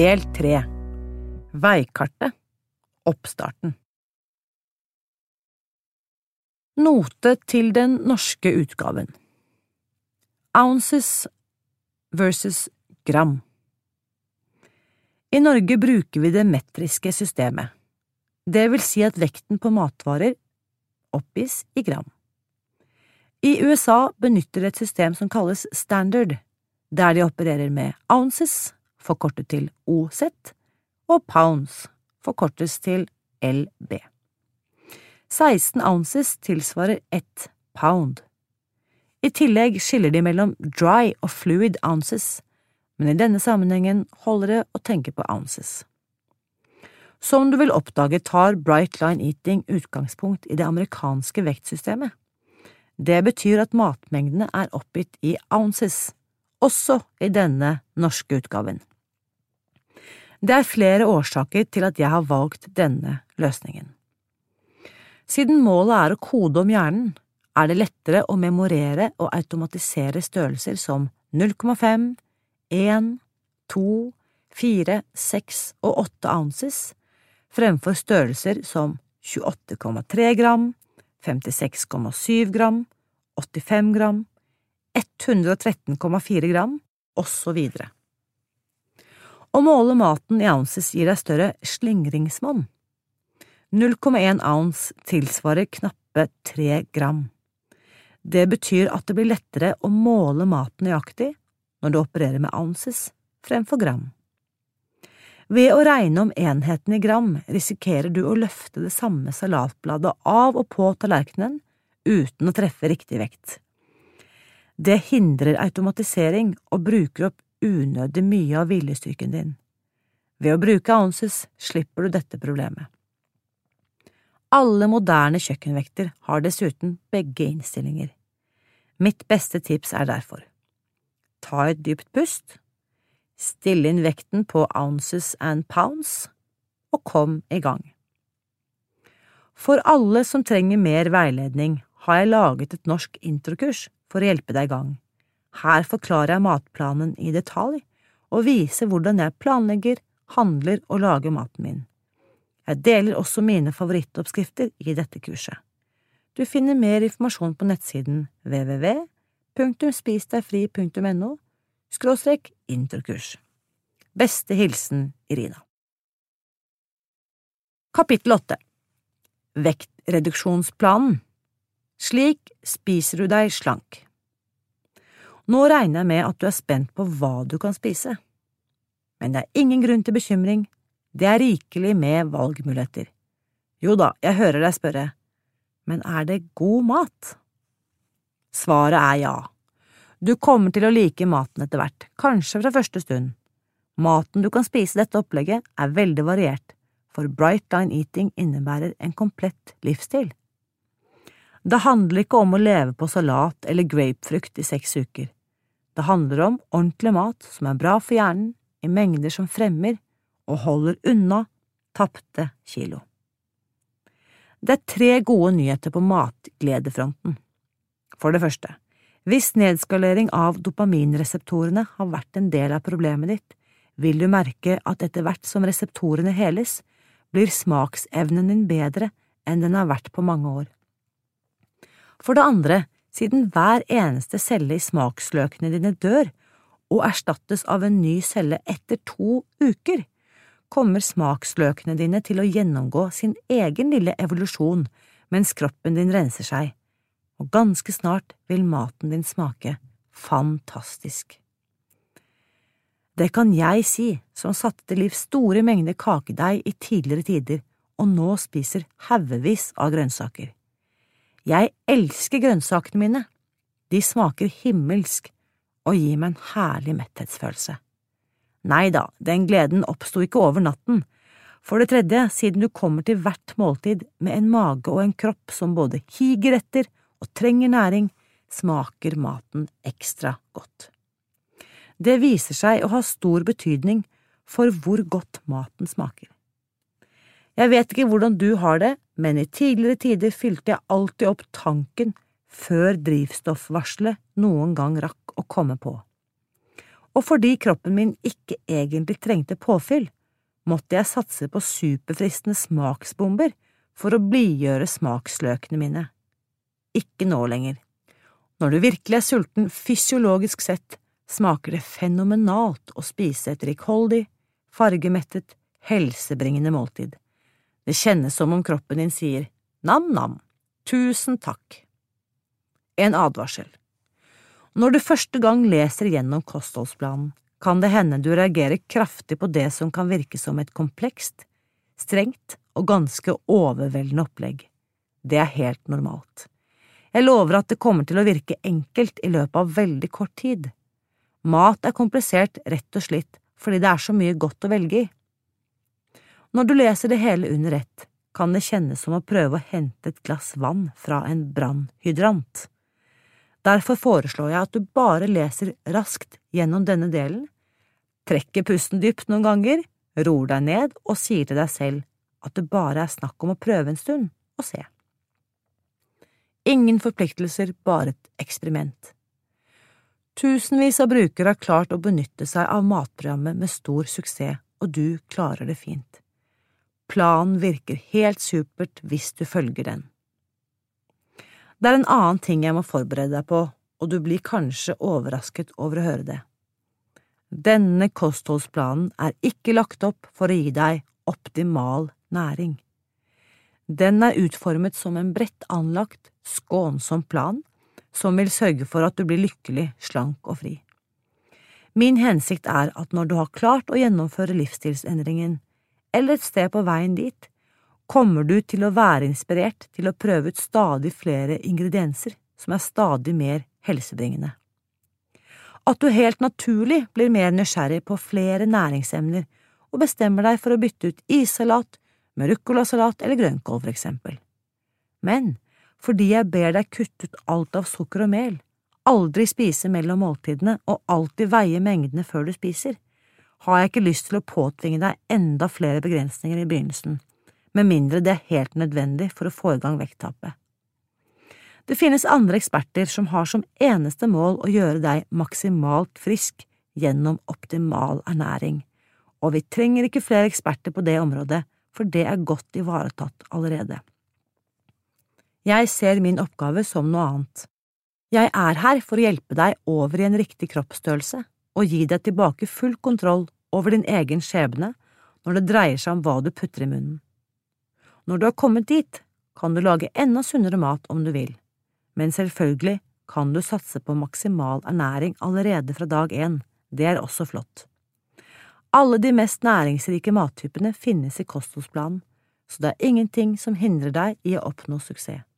Del tre. Veikartet. Oppstarten. Note til den norske utgaven. Ounces versus gram. I Norge bruker vi det metriske systemet, det vil si at vekten på matvarer oppgis i gram. I USA benytter de et system som kalles standard, der de opererer med ounces, forkortet til OZ, og pounds, forkortes til LB. 16 ounces tilsvarer ett pound. I tillegg skiller de mellom dry og fluid ounces, men i denne sammenhengen holder det å tenke på ounces. Som du vil oppdage, tar Bright Line Eating utgangspunkt i det amerikanske vektsystemet. Det betyr at matmengdene er oppgitt i ounces, også i denne norske utgaven. Det er flere årsaker til at jeg har valgt denne løsningen. Siden målet er å kode om hjernen, er det lettere å memorere og automatisere størrelser som 0,5, 1, 2, 4, 6 og 8 ounces, fremfor størrelser som 28,3 gram, 56,7 gram, 85 gram, 113,4 gram, osv. Å måle maten i ounces gir deg større slingringsmonn. 0,1 ounce tilsvarer knappe 3 gram. Det betyr at det blir lettere å måle maten nøyaktig når du opererer med ounces fremfor gram. Ved å regne om enheten i gram risikerer du å løfte det samme salatbladet av og på tallerkenen uten å treffe riktig vekt. Det hindrer automatisering og bruker opp unødig mye av viljestyrken din. Ved å bruke ounces slipper du dette problemet. Alle moderne kjøkkenvekter har dessuten begge innstillinger. Mitt beste tips er derfor ta et dypt pust, still inn vekten på ounces and pounds, og kom i gang. For alle som trenger mer veiledning, har jeg laget et norsk introkurs for å hjelpe deg i gang. Her forklarer jeg matplanen i detalj og viser hvordan jeg planlegger, handler og lager maten min. Jeg deler også mine favorittoppskrifter i dette kurset. Du finner mer informasjon på nettsiden www.spisdegfri.no skråstrek introkurs. Beste hilsen Irina. Kapittel 8 Vektreduksjonsplanen Slik spiser du deg slank. Nå regner jeg med at du er spent på hva du kan spise. Men det er ingen grunn til bekymring, det er rikelig med valgmuligheter. Jo da, jeg hører deg spørre, men er det god mat? Svaret er ja. Du kommer til å like maten etter hvert, kanskje fra første stund. Maten du kan spise i dette opplegget, er veldig variert, for Bright Line Eating innebærer en komplett livsstil. Det handler ikke om å leve på salat eller grapefrukt i seks uker. Det handler om ordentlig mat som er bra for hjernen, i mengder som fremmer og holder unna tapte kilo. Det er tre gode nyheter på matgledefronten. For det første, hvis nedskalering av dopaminreseptorene har vært en del av problemet ditt, vil du merke at etter hvert som reseptorene heles, blir smaksevnen din bedre enn den har vært på mange år. For det andre, siden hver eneste celle i smaksløkene dine dør og erstattes av en ny celle etter to uker, kommer smaksløkene dine til å gjennomgå sin egen lille evolusjon mens kroppen din renser seg, og ganske snart vil maten din smake fantastisk. Det kan jeg si, som satte til livs store mengder kakedeig i tidligere tider og nå spiser haugevis av grønnsaker. Jeg elsker grønnsakene mine, de smaker himmelsk og gir meg en herlig metthetsfølelse. Nei da, den gleden oppsto ikke over natten. For det tredje, siden du kommer til hvert måltid med en mage og en kropp som både higer etter og trenger næring, smaker maten ekstra godt. Det viser seg å ha stor betydning for hvor godt maten smaker. Jeg vet ikke hvordan du har det, men i tidligere tider fylte jeg alltid opp tanken før drivstoffvarselet noen gang rakk å komme på. Og fordi kroppen min ikke egentlig trengte påfyll, måtte jeg satse på superfristende smaksbomber for å blidgjøre smaksløkene mine. Ikke nå lenger. Når du virkelig er sulten fysiologisk sett, smaker det fenomenalt å spise et rikholdig, fargemettet, helsebringende måltid. Det kjennes som om kroppen din sier nam-nam, tusen takk. En advarsel. Når du første gang leser gjennom kostholdsplanen, kan det hende du reagerer kraftig på det som kan virke som et komplekst, strengt og ganske overveldende opplegg. Det er helt normalt. Jeg lover at det kommer til å virke enkelt i løpet av veldig kort tid. Mat er komplisert rett og slett fordi det er så mye godt å velge i. Når du leser det hele under ett, kan det kjennes som å prøve å hente et glass vann fra en brannhydrant. Derfor foreslår jeg at du bare leser raskt gjennom denne delen, trekker pusten dypt noen ganger, roer deg ned og sier til deg selv at det bare er snakk om å prøve en stund og se. Ingen forpliktelser, bare et eksperiment. Tusenvis av brukere har klart å benytte seg av matprogrammet med stor suksess, og du klarer det fint. Planen virker helt supert hvis du følger den. Det er en annen ting jeg må forberede deg på, og du blir kanskje overrasket over å høre det. Denne kostholdsplanen er ikke lagt opp for å gi deg optimal næring. Den er utformet som en bredt anlagt, skånsom plan som vil sørge for at du blir lykkelig, slank og fri. Min hensikt er at når du har klart å gjennomføre livsstilsendringen, eller et sted på veien dit, kommer du til å være inspirert til å prøve ut stadig flere ingredienser som er stadig mer helsebringende. At du helt naturlig blir mer nysgjerrig på flere næringsemner og bestemmer deg for å bytte ut issalat med ruccolasalat eller grønnkål, for eksempel. Men fordi jeg ber deg kutte ut alt av sukker og mel, aldri spise mellom måltidene og alltid veie mengdene før du spiser, har jeg ikke lyst til å påtvinge deg enda flere begrensninger i begynnelsen med mindre det er helt nødvendig for å få i gang vekttapet. Det finnes andre eksperter som har som eneste mål å gjøre deg maksimalt frisk gjennom optimal ernæring, og vi trenger ikke flere eksperter på det området, for det er godt ivaretatt allerede. Jeg ser min oppgave som noe annet. Jeg er her for å hjelpe deg over i en riktig kroppsstørrelse og gi deg tilbake full kontroll over din egen skjebne når det dreier seg om hva du putter i munnen. Når du har kommet dit, kan du lage enda sunnere mat om du vil, men selvfølgelig kan du satse på maksimal ernæring allerede fra dag én, det er også flott. Alle de mest næringsrike mattypene finnes i kostholdsplanen, så det er ingenting som hindrer deg i å oppnå suksess.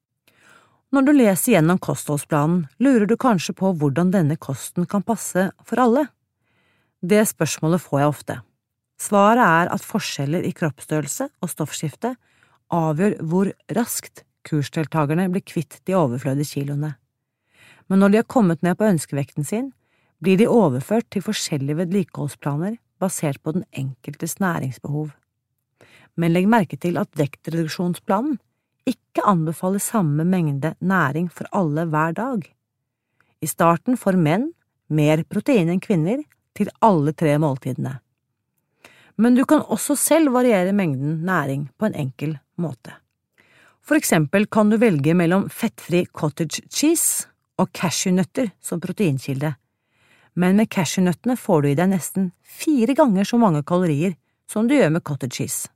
Når du leser gjennom kostholdsplanen, lurer du kanskje på hvordan denne kosten kan passe for alle. Det spørsmålet får jeg ofte. Svaret er at forskjeller i kroppsstørrelse og stoffskifte avgjør hvor raskt kursdeltakerne blir kvitt de overflødige kiloene. Men når de har kommet ned på ønskevekten sin, blir de overført til forskjellige vedlikeholdsplaner basert på den enkeltes næringsbehov. Men legg merke til at vektreduksjonsplanen ikke anbefale samme mengde næring for alle hver dag. I starten får menn mer protein enn kvinner til alle tre måltidene. Men du kan også selv variere mengden næring på en enkel måte. For eksempel kan du velge mellom fettfri cottage cheese og cashewnøtter som proteinkilde, men med cashewnøttene får du i deg nesten fire ganger så mange kalorier som du gjør med cottage cheese.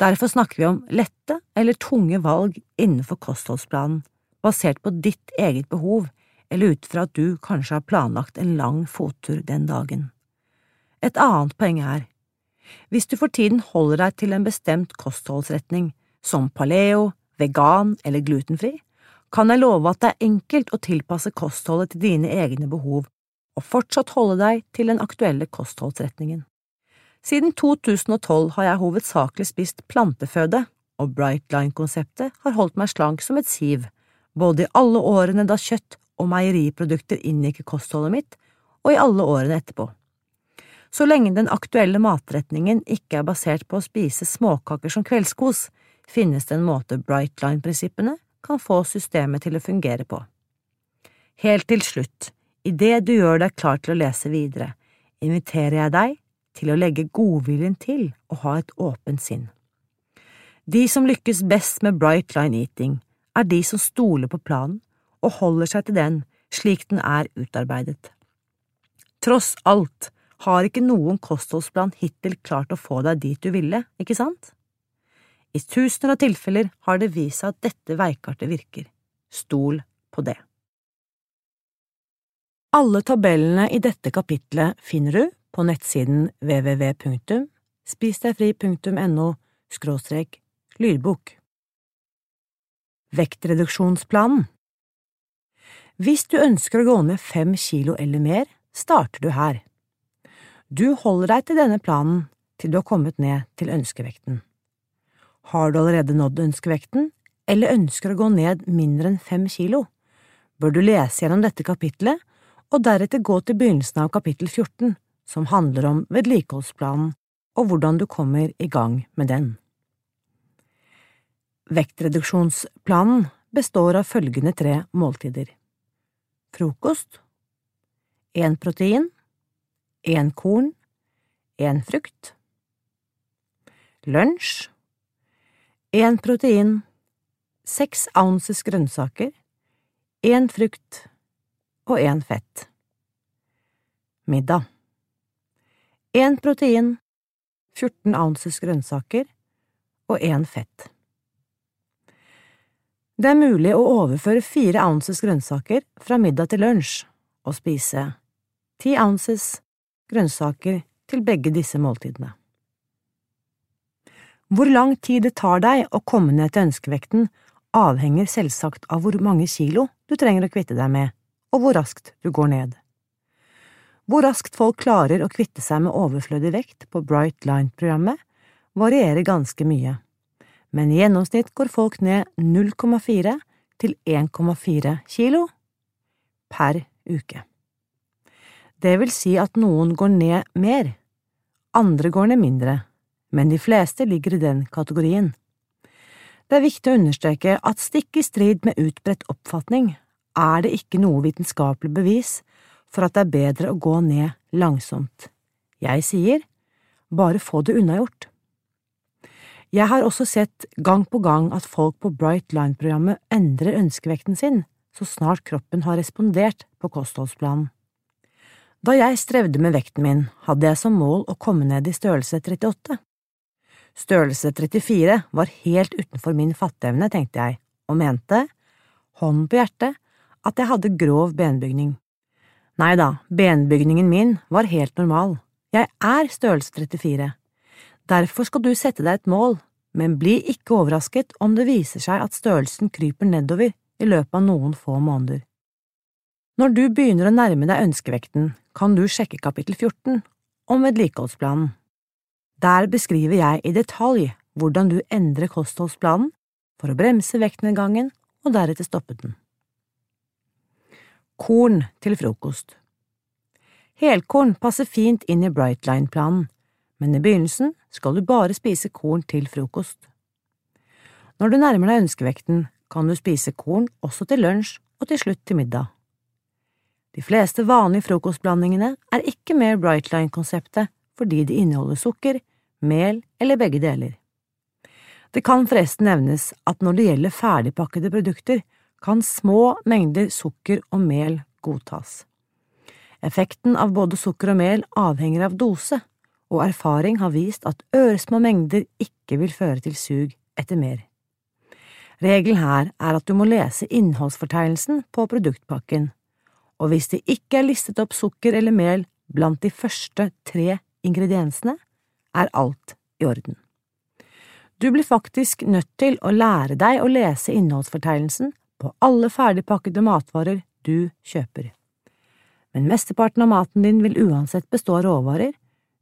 Derfor snakker vi om lette eller tunge valg innenfor kostholdsplanen, basert på ditt eget behov eller ut fra at du kanskje har planlagt en lang fottur den dagen. Et annet poeng er, hvis du for tiden holder deg til en bestemt kostholdsretning, som paleo, vegan eller glutenfri, kan jeg love at det er enkelt å tilpasse kostholdet til dine egne behov og fortsatt holde deg til den aktuelle kostholdsretningen. Siden 2012 har jeg hovedsakelig spist planteføde, og Brightline-konseptet har holdt meg slank som et siv, både i alle årene da kjøtt og meieriprodukter inngikk i kostholdet mitt, og i alle årene etterpå. Så lenge den aktuelle matretningen ikke er basert på å spise småkaker som kveldskos, finnes det en måte Brightline-prinsippene kan få systemet til å fungere på. Helt til slutt, idet du gjør deg klar til å lese videre, inviterer jeg deg til å legge godviljen til og ha et åpent sinn. De som lykkes best med bright line eating, er de som stoler på planen og holder seg til den slik den er utarbeidet. Tross alt har ikke noen kostholdsplan hittil klart å få deg dit du ville, ikke sant? I tusener av tilfeller har det vist seg at dette veikartet virker. Stol på det. Alle tabellene i dette kapitlet finner du på nettsiden www.spisdegfri.no skråstrek lydbok. Vektreduksjonsplanen Hvis du ønsker å gå ned fem kilo eller mer, starter du her. Du holder deg til denne planen til du har kommet ned til ønskevekten. Har du allerede nådd ønskevekten, eller ønsker å gå ned mindre enn fem kilo, bør du lese gjennom dette kapitlet og deretter gå til begynnelsen av kapittel 14, som handler om vedlikeholdsplanen og hvordan du kommer i gang med den. Vektreduksjonsplanen består av følgende tre måltider – frokost, én protein, én korn, én frukt, lunsj, én protein, seks ounces grønnsaker, én frukt og én fett. Middag én protein, 14 ounces grønnsaker og 1 fett. Det er mulig å overføre 4 ounces grønnsaker fra middag til lunsj og spise 10 ounces grønnsaker til begge disse måltidene. Hvor lang tid det tar deg å komme ned til ønskevekten, avhenger selvsagt av hvor mange kilo du trenger å kvitte deg med, og hvor raskt du går ned. Hvor raskt folk klarer å kvitte seg med overflødig vekt på Bright Line-programmet, varierer ganske mye, men i gjennomsnitt går folk ned 0,4 til 1,4 kilo per uke. Det vil si at noen går ned mer, andre går ned mindre, men de fleste ligger i den kategorien. Det er viktig å understreke at stikk i strid med utbredt oppfatning er det ikke noe vitenskapelig bevis for at det er bedre å gå ned langsomt. Jeg sier, bare få det unnagjort. Jeg har også sett gang på gang at folk på Bright Line-programmet endrer ønskevekten sin så snart kroppen har respondert på kostholdsplanen. Da jeg strevde med vekten min, hadde jeg som mål å komme ned i størrelse 38. Størrelse 34 var helt utenfor min fatteevne, tenkte jeg, og mente, hånden på hjertet, at jeg hadde grov benbygning. Nei da, benbygningen min var helt normal. Jeg er størrelse 34. Derfor skal du sette deg et mål, men bli ikke overrasket om det viser seg at størrelsen kryper nedover i løpet av noen få måneder. Når du begynner å nærme deg ønskevekten, kan du sjekke kapittel 14 om vedlikeholdsplanen. Der beskriver jeg i detalj hvordan du endrer kostholdsplanen for å bremse vektnedgangen og deretter stoppe den. Korn til frokost Helkorn passer fint inn i Brightline-planen, men i begynnelsen skal du bare spise korn til frokost. Når du nærmer deg ønskevekten, kan du spise korn også til lunsj og til slutt til middag. De fleste vanlige frokostblandingene er ikke med Brightline-konseptet fordi de inneholder sukker, mel eller begge deler. Det kan forresten nevnes at når det gjelder ferdigpakkede produkter, kan små mengder sukker og mel godtas. Effekten av både sukker og mel avhenger av dose, og erfaring har vist at øresmå mengder ikke vil føre til sug etter mer. Regelen her er at du må lese innholdsfortegnelsen på produktpakken, og hvis det ikke er listet opp sukker eller mel blant de første tre ingrediensene, er alt i orden. Du blir faktisk nødt til å lære deg å lese innholdsfortegnelsen på alle ferdigpakkede matvarer du kjøper. men mesteparten av maten din vil uansett bestå av råvarer,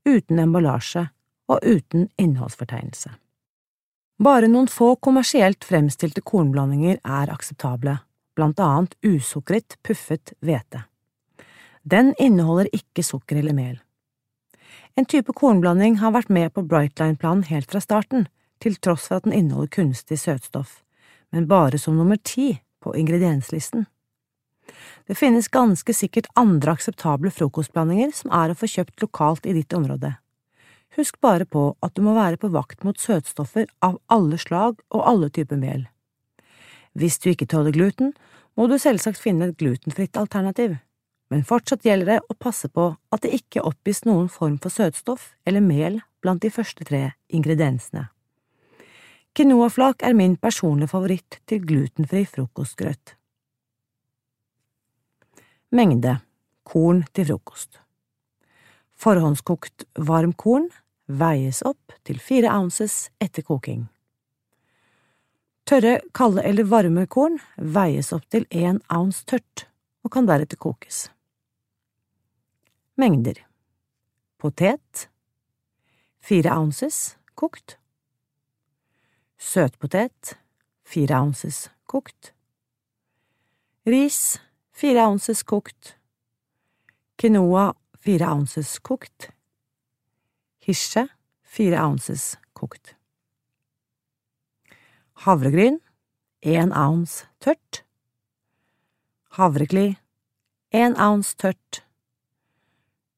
uten emballasje og uten innholdsfortegnelse. Bare noen få kommersielt fremstilte kornblandinger er akseptable, blant annet usukret, puffet hvete. Den inneholder ikke sukker eller mel. En type kornblanding har vært med på Brightline-planen helt fra starten, til tross for at den inneholder kunstig søtstoff, men bare som nummer ti på ingredienslisten. Det finnes ganske sikkert andre akseptable frokostblandinger som er å få kjøpt lokalt i ditt område. Husk bare på at du må være på vakt mot søtstoffer av alle slag og alle typer mel. Hvis du ikke tåler gluten, må du selvsagt finne et glutenfritt alternativ, men fortsatt gjelder det å passe på at det ikke oppgis noen form for søtstoff eller mel blant de første tre ingrediensene. Quinoaflak er min personlige favoritt til glutenfri frokostgrøt. Mengde korn til frokost Forhåndskokt varmkorn veies opp til fire ounces etter koking. Tørre, kalde eller varme korn veies opp til én ounce tørt og kan deretter kokes. Mengder Potet fire ounces kokt Søtpotet fire ounces kokt Ris fire ounces kokt Quinoa fire ounces kokt Hirse fire ounces kokt. Havregryn én ounce tørt. Havrekli én ounce tørt.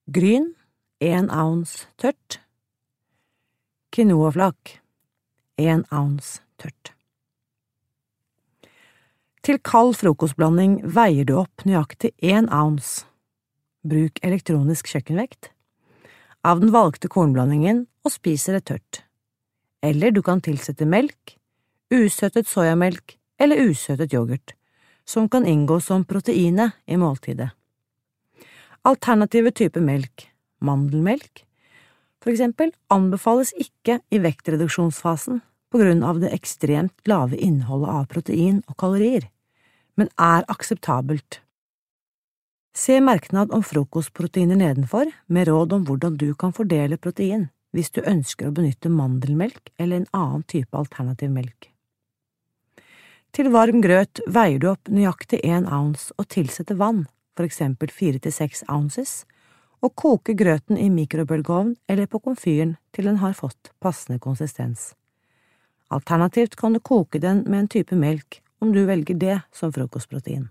Gryn én ounce tørt. Quinoaflak én ounce tørt. Til kald frokostblanding veier du opp nøyaktig én ounce. Bruk elektronisk kjøkkenvekt av den valgte kornblandingen og spiser det tørt. Eller du kan tilsette melk, usøtet soyamelk eller usøtet yoghurt, som kan inngå som proteinet i måltidet. Alternative typer melk, mandelmelk, for eksempel, anbefales ikke i vektreduksjonsfasen på grunn av det ekstremt lave innholdet av protein og kalorier, men er akseptabelt Se merknad om frokostproteiner nedenfor, med råd om hvordan du kan fordele protein hvis du ønsker å benytte mandelmelk eller en annen type alternativ melk. Til varm grøt veier du opp nøyaktig én ounce og tilsetter vann, for eksempel fire til seks ounces, og koker grøten i mikrobølgeovn eller på komfyren til den har fått passende konsistens. Alternativt kan du koke den med en type melk om du velger det som frokostprotein.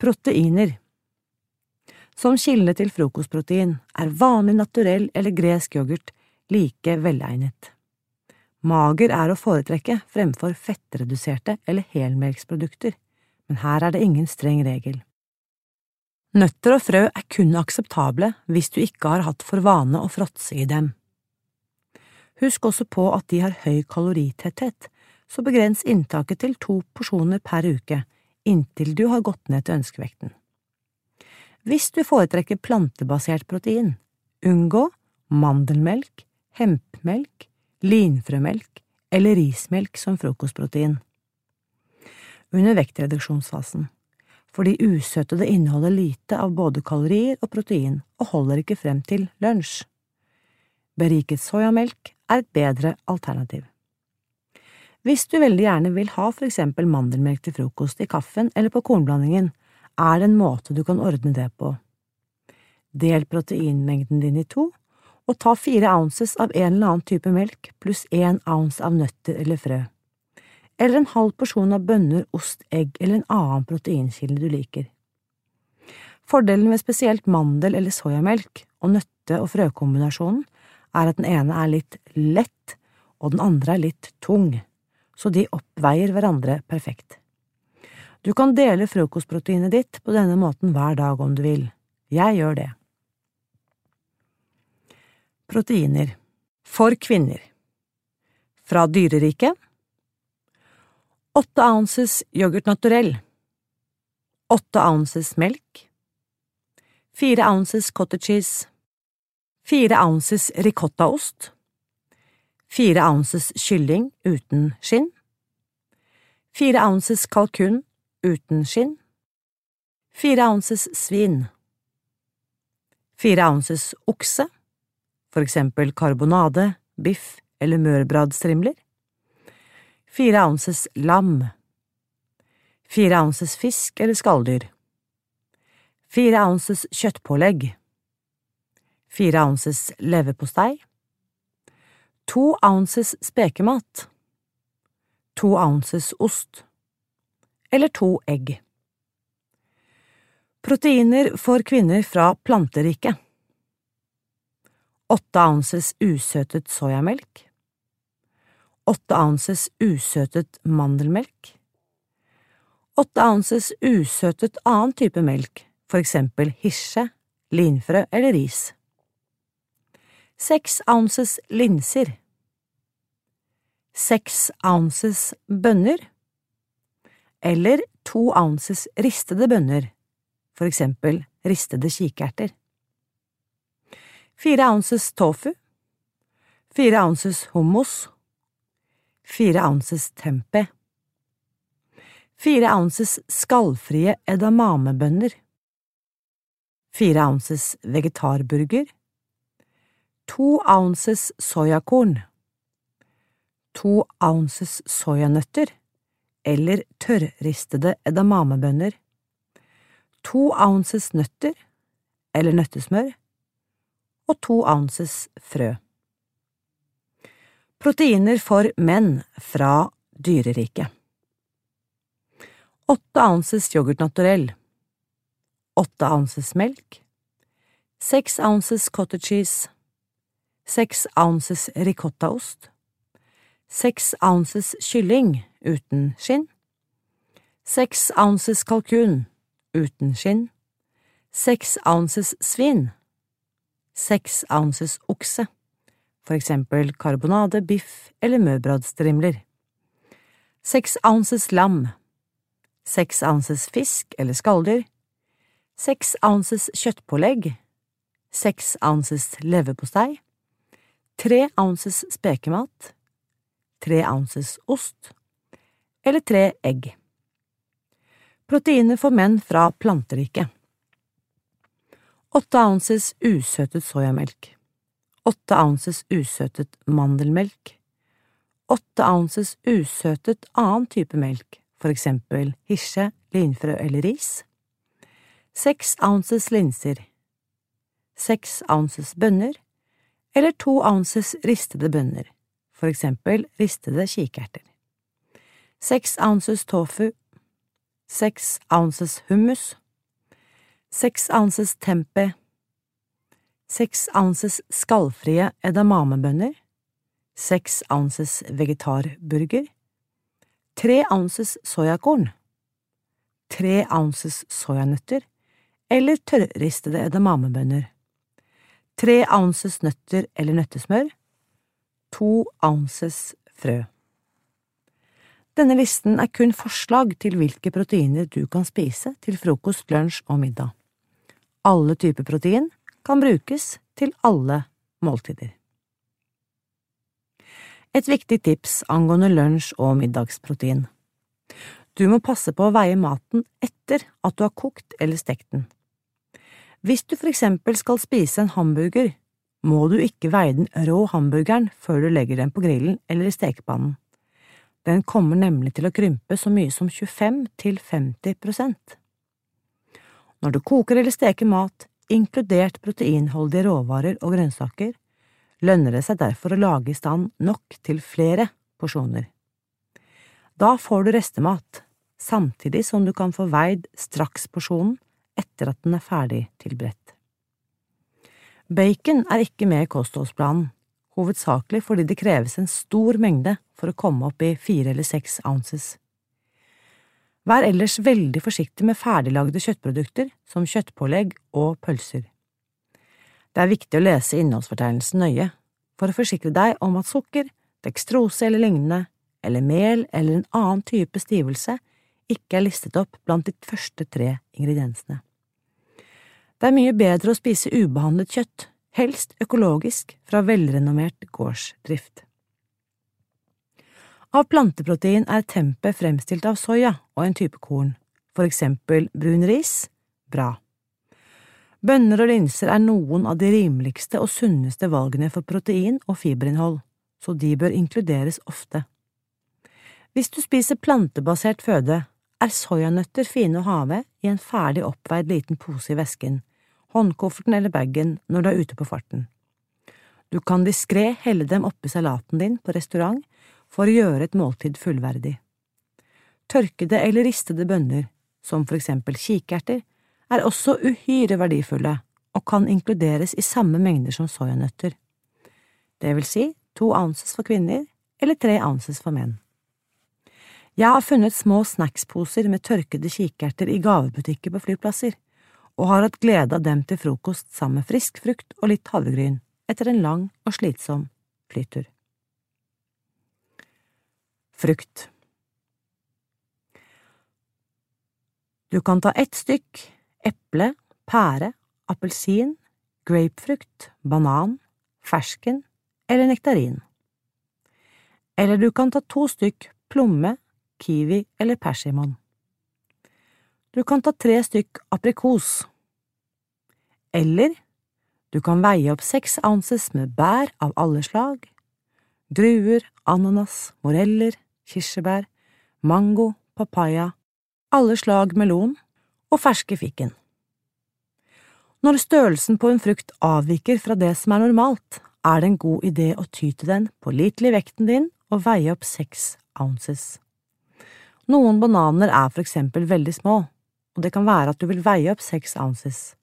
Proteiner Som kilde til frokostprotein er vanlig naturell eller gresk yoghurt like velegnet. Mager er å foretrekke fremfor fettreduserte eller helmelksprodukter, men her er det ingen streng regel. Nøtter og frø er kun akseptable hvis du ikke har hatt for vane å fråtse i dem. Husk også på at de har høy kaloritetthet, så begrens inntaket til to porsjoner per uke, inntil du har gått ned til ønskevekten. Hvis du foretrekker plantebasert protein, unngå mandelmelk, hempmelk, linfrømelk eller rismelk som frokostprotein. Under vektreduksjonsfasen, fordi usøtede inneholder lite av både kalorier og protein og holder ikke frem til lunsj. Beriket soyamelk er et bedre alternativ. Hvis du veldig gjerne vil ha for eksempel mandelmelk til frokost i kaffen eller på kornblandingen, er det en måte du kan ordne det på. Del proteinmengden din i to, og ta fire ounces av en eller annen type melk pluss én ounce av nøtter eller frø. Eller en halv porsjon av bønner, ost, egg eller en annen proteinkilde du liker. Fordelen ved spesielt mandel- eller soyamelk og nøtte- og frøkombinasjonen er at den ene er litt lett, og den andre er litt tung så de oppveier hverandre perfekt. Du kan dele frokostproteinet ditt på denne måten hver dag om du vil. Jeg gjør det. Proteiner for kvinner Fra dyreriket Åtte ounces yoghurt naturell Åtte ounces melk Fire ounces cottage cheese Fire ounces ricottaost 4 ounces kylling uten skinn, 4 ounces kalkun uten skinn, 4 ounces svin. 4 ounces okse, for eksempel karbonade, biff eller mørbradstrimler. 4 ounces lam. 4 ounces fisk eller skalldyr. 4 ounces kjøttpålegg. Fire ounces leverpostei. To ounces spekemat. To ounces ost. Eller to egg. Proteiner for kvinner fra planteriket. Åtte ounces usøtet soyamelk. Åtte ounces usøtet mandelmelk. Åtte ounces usøtet annen type melk, for eksempel hirse, linfrø eller ris. Seks ounces linser. Seks ounces bønner. Eller to ounces ristede bønner for eksempel ristede kikerter. Fire ounces tofu, fire ounces hummus, fire ounces tempe, fire ounces skallfrie edamamebønner, fire ounces vegetarburger, to ounces soyakorn, to ounces soyanøtter. Eller tørrristede edamamebønner, to ounces nøtter. Eller nøttesmør. Og to ounces frø. Proteiner for menn fra dyreriket. Åtte ounces yoghurt naturell. Åtte ounces melk. Seks ounces cottage cheese Seks ounces ricottaost Seks ounces kylling uten skinn. Seks ounces kalkun uten skinn, seks ounces svin, seks ounces okse, for eksempel karbonade, biff eller mørbradstrimler, seks ounces lam, seks ounces fisk eller skalldyr, seks ounces kjøttpålegg, seks ounces leverpostei, tre ounces spekemat, tre ounces ost eller tre egg. Proteiner for menn fra planteriket. Åtte ounces usøtet soyamelk. Åtte ounces usøtet mandelmelk. Åtte ounces usøtet annen type melk, for eksempel hirse, linfrø eller ris. Seks ounces linser. Seks ounces bønner, eller to ounces ristede bønner, for eksempel ristede kikerter. Seks ounces tofu seks ounces hummus, seks ounces tempe, seks ounces skallfrie edamamebønner, seks ounces vegetarburger, tre ounces soyakorn, tre ounces soyanøtter eller tørrristede edamamebønner, tre ounces nøtter eller nøttesmør, to ounces frø. Denne listen er kun forslag til hvilke proteiner du kan spise til frokost, lunsj og middag. Alle typer protein kan brukes til alle måltider. Et viktig tips angående lunsj- og middagsprotein. Du må passe på å veie maten etter at du har kokt eller stekt den. Hvis du for eksempel skal spise en hamburger, må du ikke veie den rå hamburgeren før du legger den på grillen eller i stekepannen. Den kommer nemlig til å krympe så mye som 25 til 50 prosent. Når du koker eller steker mat, inkludert proteinholdige råvarer og grønnsaker, lønner det seg derfor å lage i stand nok til flere porsjoner. Da får du restemat, samtidig som du kan få veid straksporsjonen etter at den er ferdig tilberedt. Bacon er ikke med i kostholdsplanen, hovedsakelig fordi det kreves en stor mengde for å komme opp i fire eller seks ounces. Vær ellers veldig forsiktig med ferdiglagde kjøttprodukter som kjøttpålegg og pølser. Det er viktig å lese innholdsfortegnelsen nøye for å forsikre deg om at sukker, dekstrose eller lignende, eller mel eller en annen type stivelse ikke er listet opp blant de første tre ingrediensene. Det er mye bedre å spise ubehandlet kjøtt helst økologisk fra velrenommert gårdsdrift. Av planteprotein er tempe fremstilt av soya og en type korn, for eksempel brun ris, bra. Bønner og linser er noen av de rimeligste og sunneste valgene for protein og fiberinnhold, så de bør inkluderes ofte. Hvis du spiser plantebasert føde, er soyanøtter fine å ha ved i en ferdig oppveid liten pose i vesken, håndkofferten eller bagen når du er ute på farten. Du kan diskré helle dem oppi salaten din på restaurant for å gjøre et måltid fullverdig. Tørkede eller ristede bønner, som for eksempel kikerter, er også uhyre verdifulle og kan inkluderes i samme mengder som soyanøtter. Det vil si to ounces for kvinner eller tre ounces for menn. Jeg har funnet små snacksposer med tørkede kikerter i gavebutikker på flyplasser, og har hatt glede av dem til frokost sammen med frisk frukt og litt havregryn etter en lang og slitsom flytur. Frukt Du kan ta ett stykk eple, pære, appelsin, grapefrukt, banan, fersken eller nektarin. Eller du kan ta to stykk plomme, kiwi eller persimon. Du kan ta tre stykk aprikos. Eller du kan veie opp seks ounces med bær av alle slag, druer, ananas, moreller, kirsebær, mango, papaya alle slag melon og ferske fiken. Når størrelsen på en frukt avviker fra det som er normalt, er det en god idé å ty til den pålitelige vekten din og veie opp seks ounces. Noen bananer er for eksempel veldig små, og det kan være at du vil veie opp seks ounces.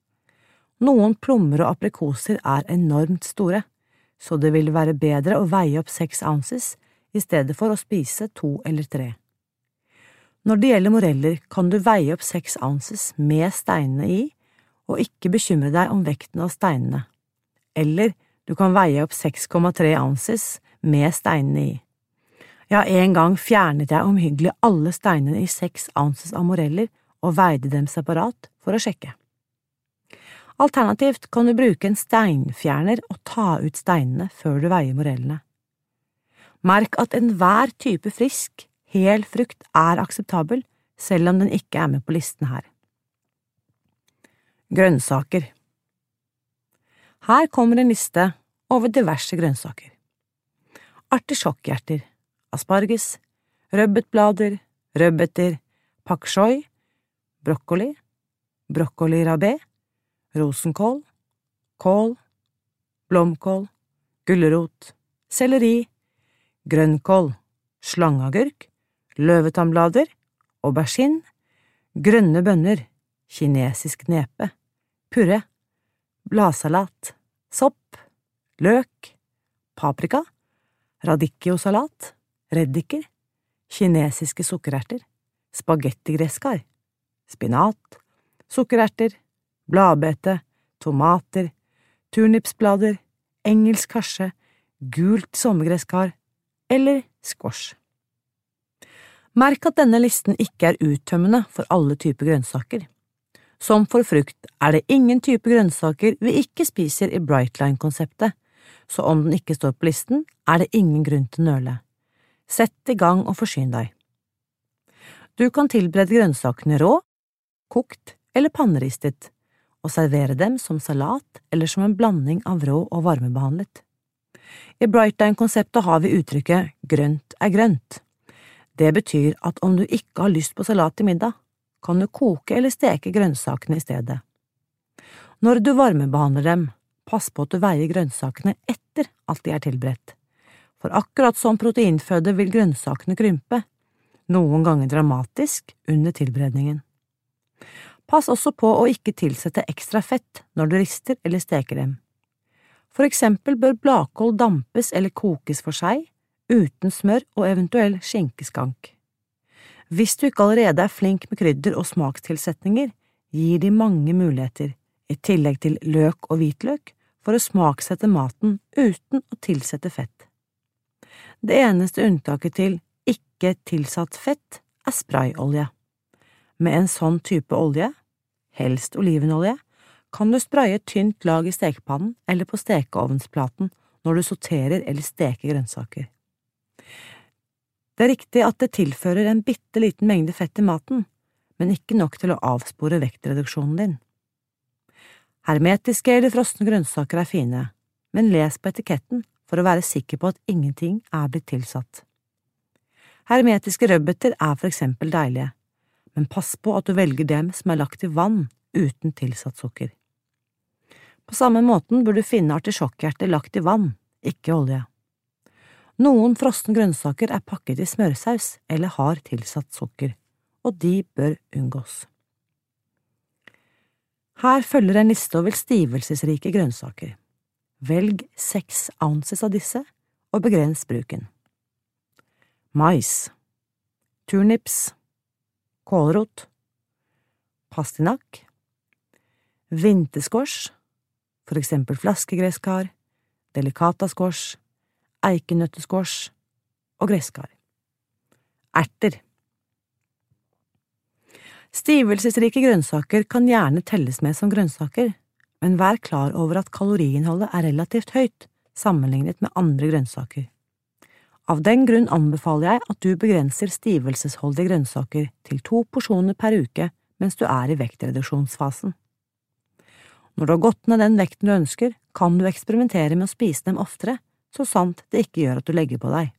Noen plommer og aprikoser er enormt store, så det vil være bedre å veie opp seks ounces i stedet for å spise to eller tre. Når det gjelder moreller, kan du veie opp seks ounces med steinene i, og ikke bekymre deg om vekten av steinene. Eller du kan veie opp 6,3 ounces med steinene i. Ja, en gang fjernet jeg omhyggelig alle steinene i seks ounces av moreller og veide dem separat for å sjekke. Alternativt kan du bruke en steinfjerner og ta ut steinene før du veier morellene. Merk at enhver type frisk, Hel frukt er akseptabel, selv om den ikke er med på listen her. Grønnsaker Her kommer en liste over diverse grønnsaker. Artisjokkhjerter, asparges, rødbetblader, rødbeter, pak choi, brokkoli, brokkoli rabé, rosenkål, kål, blomkål, gulrot, selleri, grønnkål, slangeagurk, løvetannblader, aubergine, grønne bønner, kinesisk nepe, purre, bladsalat, sopp, løk, paprika, radicchiosalat, reddiker, kinesiske sukkererter, spagettigressskar, spinat, sukkererter, bladbete, tomater, turnipsblader, engelsk karse, gult sommergresskar eller squash. Merk at denne listen ikke er uttømmende for alle typer grønnsaker. Som for frukt er det ingen type grønnsaker vi ikke spiser i Brightline-konseptet, så om den ikke står på listen, er det ingen grunn til å nøle. Sett i gang og forsyn deg. Du kan tilberede grønnsakene rå, kokt eller panneristet, og servere dem som salat eller som en blanding av rå og varmebehandlet. I Brightline-konseptet har vi uttrykket grønt er grønt. Det betyr at om du ikke har lyst på salat til middag, kan du koke eller steke grønnsakene i stedet. Når du varmebehandler dem, pass på at du veier grønnsakene etter at de er tilberedt, for akkurat som proteinføde vil grønnsakene krympe, noen ganger dramatisk, under tilberedningen. Pass også på å ikke tilsette ekstra fett når du rister eller steker dem. For eksempel bør blakål dampes eller kokes for seg, uten smør og eventuell skinkeskank. Hvis du ikke allerede er flink med krydder og smakstilsetninger, gir de mange muligheter, i tillegg til løk og hvitløk, for å smaksette maten uten å tilsette fett. Det eneste unntaket til ikke tilsatt fett er sprayolje. Med en sånn type olje, helst olivenolje, kan du spraye et tynt lag i stekepannen eller på stekeovnsplaten når du sorterer eller steker grønnsaker. Det er riktig at det tilfører en bitte liten mengde fett i maten, men ikke nok til å avspore vektreduksjonen din. Hermetiske eller frosne grønnsaker er fine, men les på etiketten for å være sikker på at ingenting er blitt tilsatt. Hermetiske rødbeter er for eksempel deilige, men pass på at du velger dem som er lagt i vann uten tilsatt sukker. På samme måten bør du finne artisjokkhjerter lagt i vann, ikke olje. Noen frosne grønnsaker er pakket i smørsaus eller har tilsatt sukker, og de bør unngås. Her følger en liste over stivelsesrike grønnsaker. Velg seks ounces av disse, og begrens bruken. Mais Turnips Kålrot. Pastinakk. Vinterskors, for eksempel flaskegresskar, delikataskors, eikenøtteskors. Og gresskar. Erter. Stivelsesrike grønnsaker kan gjerne telles med som grønnsaker, men vær klar over at kaloriinnholdet er relativt høyt sammenlignet med andre grønnsaker. Av den grunn anbefaler jeg at du begrenser stivelsesholdige grønnsaker til to porsjoner per uke mens du er i vektreduksjonsfasen. Når du har gått ned den vekten du ønsker, kan du eksperimentere med å spise dem oftere, så sant det ikke gjør at du legger på deg.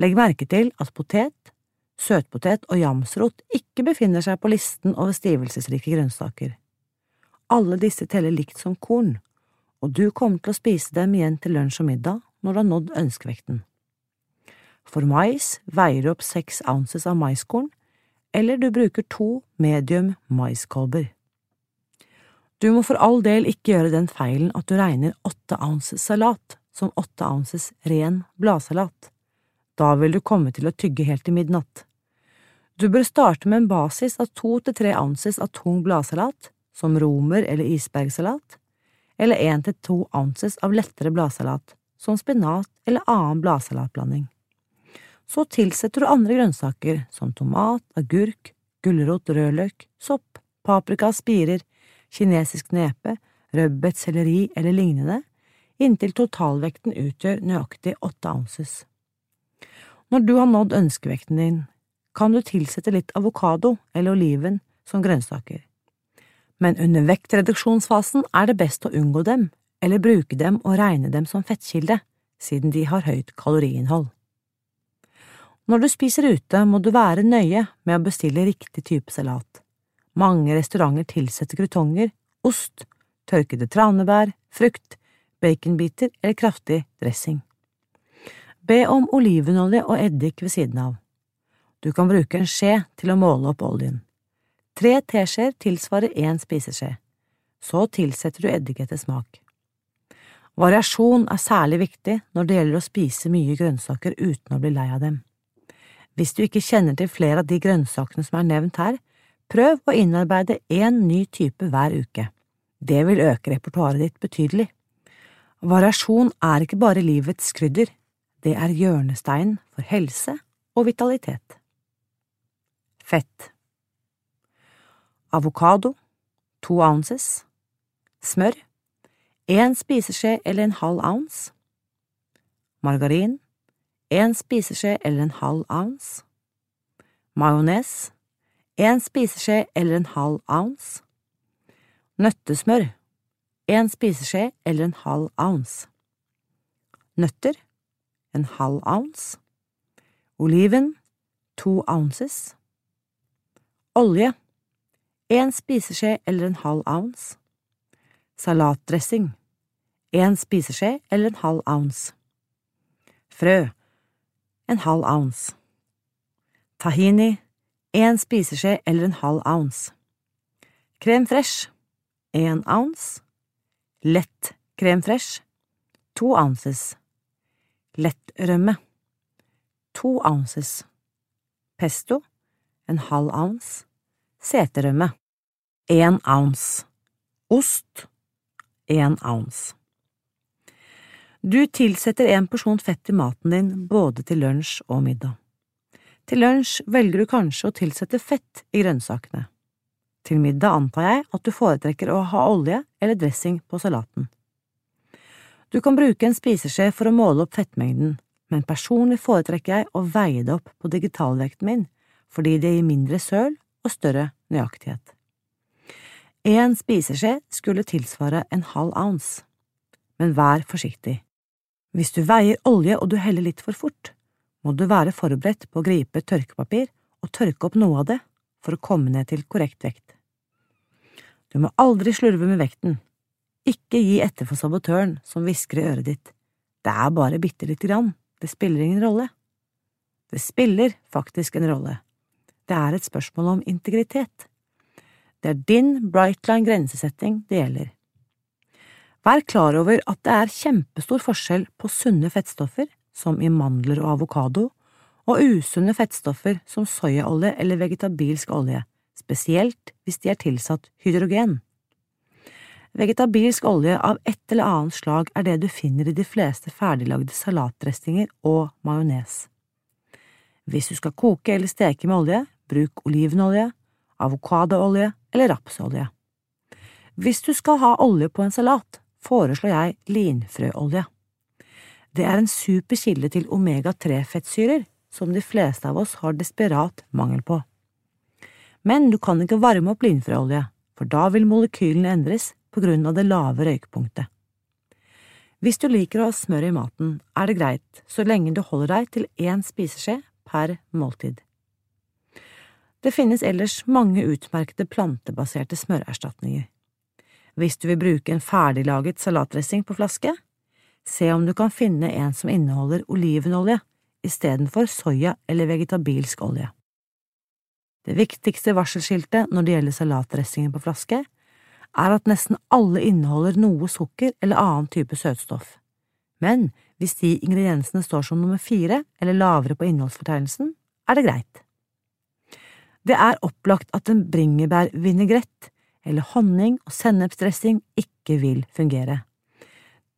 Legg merke til at potet, søtpotet og jamsrot ikke befinner seg på listen over stivelsesrike grønnsaker. Alle disse teller likt som korn, og du kommer til å spise dem igjen til lunsj og middag når du har nådd ønskevekten. For mais veier du opp seks ounces av maiskorn, eller du bruker to medium maiskolber. Du må for all del ikke gjøre den feilen at du regner åtte ounces salat som åtte ounces ren bladsalat. Da vil du komme til å tygge helt til midnatt. Du bør starte med en basis av to til tre ounces av tung bladsalat, som romer- eller isbergsalat, eller én til to ounces av lettere bladsalat, som spinat eller annen bladsalatblanding. Så tilsetter du andre grønnsaker som tomat, agurk, gulrot, rødløk, sopp, paprika, spirer, kinesisk nepe, rødbet, selleri eller lignende, inntil totalvekten utgjør nøyaktig åtte ounces. Når du har nådd ønskevekten din, kan du tilsette litt avokado eller oliven som grønnsaker. Men under vektreduksjonsfasen er det best å unngå dem, eller bruke dem og regne dem som fettkilde, siden de har høyt kaloriinnhold. Når du spiser ute, må du være nøye med å bestille riktig type salat. Mange restauranter tilsetter krutonger, ost, tørkede tranebær, frukt, baconbiter eller kraftig dressing. Be om olivenolje og eddik ved siden av. Du kan bruke en skje til å måle opp oljen. Tre teskjeer tilsvarer én spiseskje. Så tilsetter du eddik etter smak. Variasjon er særlig viktig når det gjelder å spise mye grønnsaker uten å bli lei av dem. Hvis du ikke kjenner til flere av de grønnsakene som er nevnt her, prøv å innarbeide én ny type hver uke. Det vil øke repertoaret ditt betydelig. Variasjon er ikke bare livets krydder, det er hjørnesteinen for helse og vitalitet. Fett Avokado to ounces Smør 1 spiseskje eller en halv ounce Margarin én spiseskje eller en halv ounce. Majones. En spiseskje eller en halv ounce. Nøttesmør. En spiseskje eller en halv ounce. Nøtter. En halv ounce. Oliven. To ounces. Olje. En spiseskje eller en halv ounce. Salatdressing. En spiseskje eller en halv ounce. Frø en halv ounce. Tahini én spiseskje eller en halv ounce. Krem fresh én ounce. Lett krem fresh to ounces. Lettrømme to ounces. Pesto en halv ounce, seterømme, én ounce, ost, én ounce. Du tilsetter en porsjon fett i maten din både til lunsj og middag. Til lunsj velger du kanskje å tilsette fett i grønnsakene. Til middag antar jeg at du foretrekker å ha olje eller dressing på salaten. Du kan bruke en spiseskje for å måle opp fettmengden, men personlig foretrekker jeg å veie det opp på digitalvekten min fordi det gir mindre søl og større nøyaktighet. En spiseskje skulle tilsvare en halv ounce, men vær forsiktig. Hvis du veier olje og du heller litt for fort, må du være forberedt på å gripe tørkepapir og tørke opp noe av det for å komme ned til korrekt vekt. Du må aldri slurve med vekten. Ikke gi etter for sabotøren som hvisker i øret ditt. Det er bare bitte lite grann, det spiller ingen rolle. Det spiller faktisk en rolle. Det er et spørsmål om integritet. Det er din Brightline grensesetting det gjelder. Vær klar over at det er kjempestor forskjell på sunne fettstoffer, som i mandler og avokado, og usunne fettstoffer som soyaolje eller vegetabilsk olje, spesielt hvis de er tilsatt hydrogen. Vegetabilsk olje av et eller annet slag er det du finner i de fleste ferdiglagde salatdressinger og majones. Hvis du skal koke eller steke med olje, bruk olivenolje, avokadoolje eller rapsolje. Hvis du skal ha olje på en salat, foreslår jeg linfrøolje. Det er en super kilde til omega-3-fettsyrer som de fleste av oss har desperat mangel på. Men du kan ikke varme opp linfrøolje, for da vil molekylene endres på grunn av det lave røykpunktet. Hvis du liker å ha smør i maten, er det greit så lenge du holder deg til én spiseskje per måltid. Det finnes ellers mange utmerkede plantebaserte smørerstatninger. Hvis du vil bruke en ferdiglaget salatdressing på flaske, se om du kan finne en som inneholder olivenolje istedenfor soya eller vegetabilsk olje. Det viktigste varselskiltet når det gjelder salatdressingen på flaske, er at nesten alle inneholder noe sukker eller annen type søtstoff. Men hvis de ingrediensene står som nummer fire eller lavere på innholdsfortegnelsen, er det greit. Det er opplagt at en bringebærvinegrett eller honning og sennepsdressing ikke vil fungere.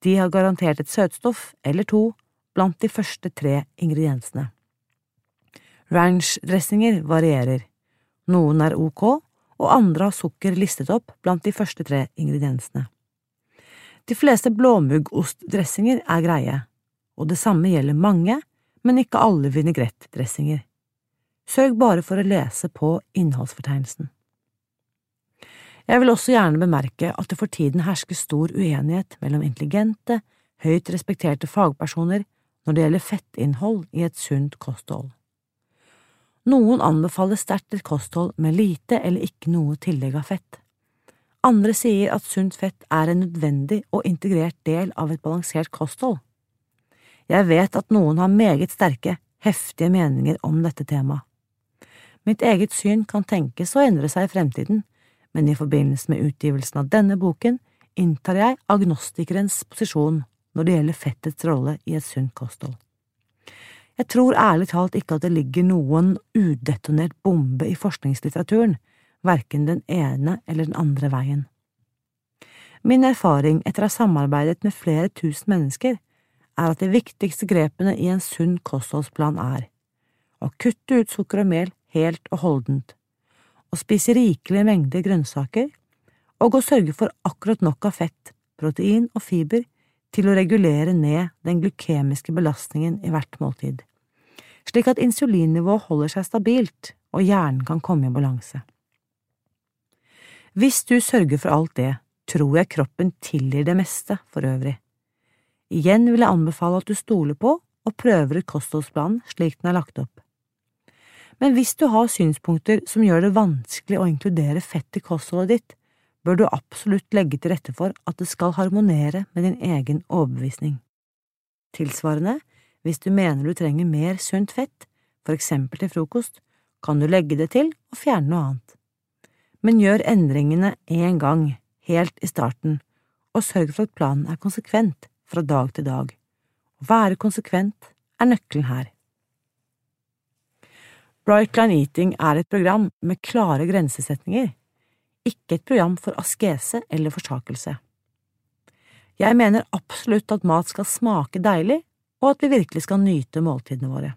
De har garantert et søtstoff eller to blant de første tre ingrediensene. Ranch-dressinger varierer. Noen er ok, og andre har sukker listet opp blant de første tre ingrediensene. De fleste blåmuggostdressinger er greie, og det samme gjelder mange, men ikke alle vinegrettdressinger. Sørg bare for å lese på innholdsfortegnelsen. Jeg vil også gjerne bemerke at det for tiden hersker stor uenighet mellom intelligente, høyt respekterte fagpersoner når det gjelder fettinnhold i et sunt kosthold. Noen anbefaler sterkt et kosthold med lite eller ikke noe tillegg av fett. Andre sier at sunt fett er en nødvendig og integrert del av et balansert kosthold. Jeg vet at noen har meget sterke, heftige meninger om dette temaet. Mitt eget syn kan tenkes å endre seg i fremtiden, men i forbindelse med utgivelsen av denne boken inntar jeg agnostikerens posisjon når det gjelder fettets rolle i et sunt kosthold. Jeg tror ærlig talt ikke at det ligger noen udetonert bombe i forskningslitteraturen, verken den ene eller den andre veien. Min erfaring etter å ha samarbeidet med flere tusen mennesker er at de viktigste grepene i en sunn kostholdsplan er å kutte ut sukker og mel helt og holdent, å spise rikelige mengder grønnsaker og å sørge for akkurat nok av fett, protein og fiber til å regulere ned den glykemiske belastningen i hvert måltid, slik at insulinnivået holder seg stabilt og hjernen kan komme i balanse. Hvis du sørger for alt det, tror jeg kroppen tilgir det meste for øvrig. Igjen vil jeg anbefale at du stoler på og prøver ut kostholdsplanen slik den er lagt opp. Men hvis du har synspunkter som gjør det vanskelig å inkludere fett i kostholdet ditt, bør du absolutt legge til rette for at det skal harmonere med din egen overbevisning. Tilsvarende, hvis du mener du trenger mer sunt fett, for eksempel til frokost, kan du legge det til og fjerne noe annet. Men gjør endringene én gang, helt i starten, og sørg for at planen er konsekvent fra dag til dag. Å være konsekvent er nøkkelen her. Brightline Eating er et program med klare grensesetninger ikke et program for askese eller forsakelse. Jeg mener absolutt at mat skal smake deilig, og at vi virkelig skal nyte måltidene våre.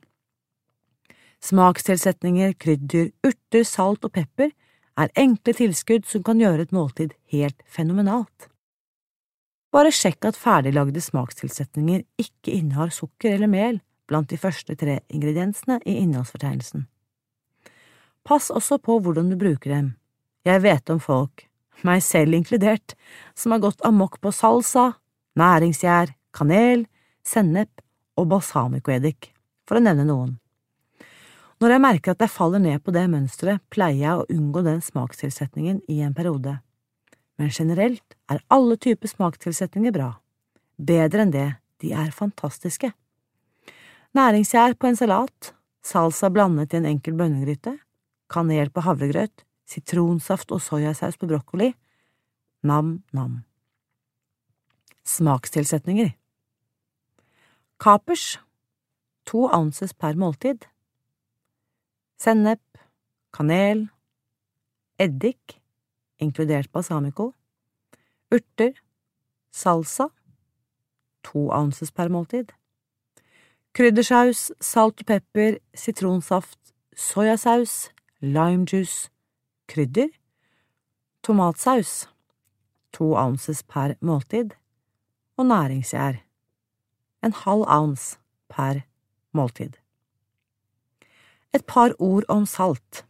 Smakstilsetninger, krydder, urter, salt og pepper er enkle tilskudd som kan gjøre et måltid helt fenomenalt. Bare sjekk at ferdiglagde smakstilsetninger ikke innehar sukker eller mel blant de første tre ingrediensene i innholdsfortegnelsen. Pass også på hvordan du bruker dem. Jeg vet om folk, meg selv inkludert, som har gått amok på salsa, næringsgjær, kanel, sennep og balsamicoeddik, for å nevne noen. Når jeg merker at jeg faller ned på det mønsteret, pleier jeg å unngå den smakstilsetningen i en periode. Men generelt er alle typer smakstilsetninger bra. Bedre enn det, de er fantastiske. Næringsgjær på en salat, salsa blandet i en enkel bønnegryte, kanel på havregrøt, sitronsaft og soyasaus på brokkoli. Nam-nam. Smakstilsetninger. Kapers. To ounces per måltid. Sennep, kanel, eddik, inkludert balsamico, urter, salsa, to ounces per måltid, kryddersaus, salt og pepper, sitronsaft, soyasaus, limejuice, krydder, tomatsaus, to ounces per måltid, og næringsgjær, en halv ounce per måltid. Et par ord om salt.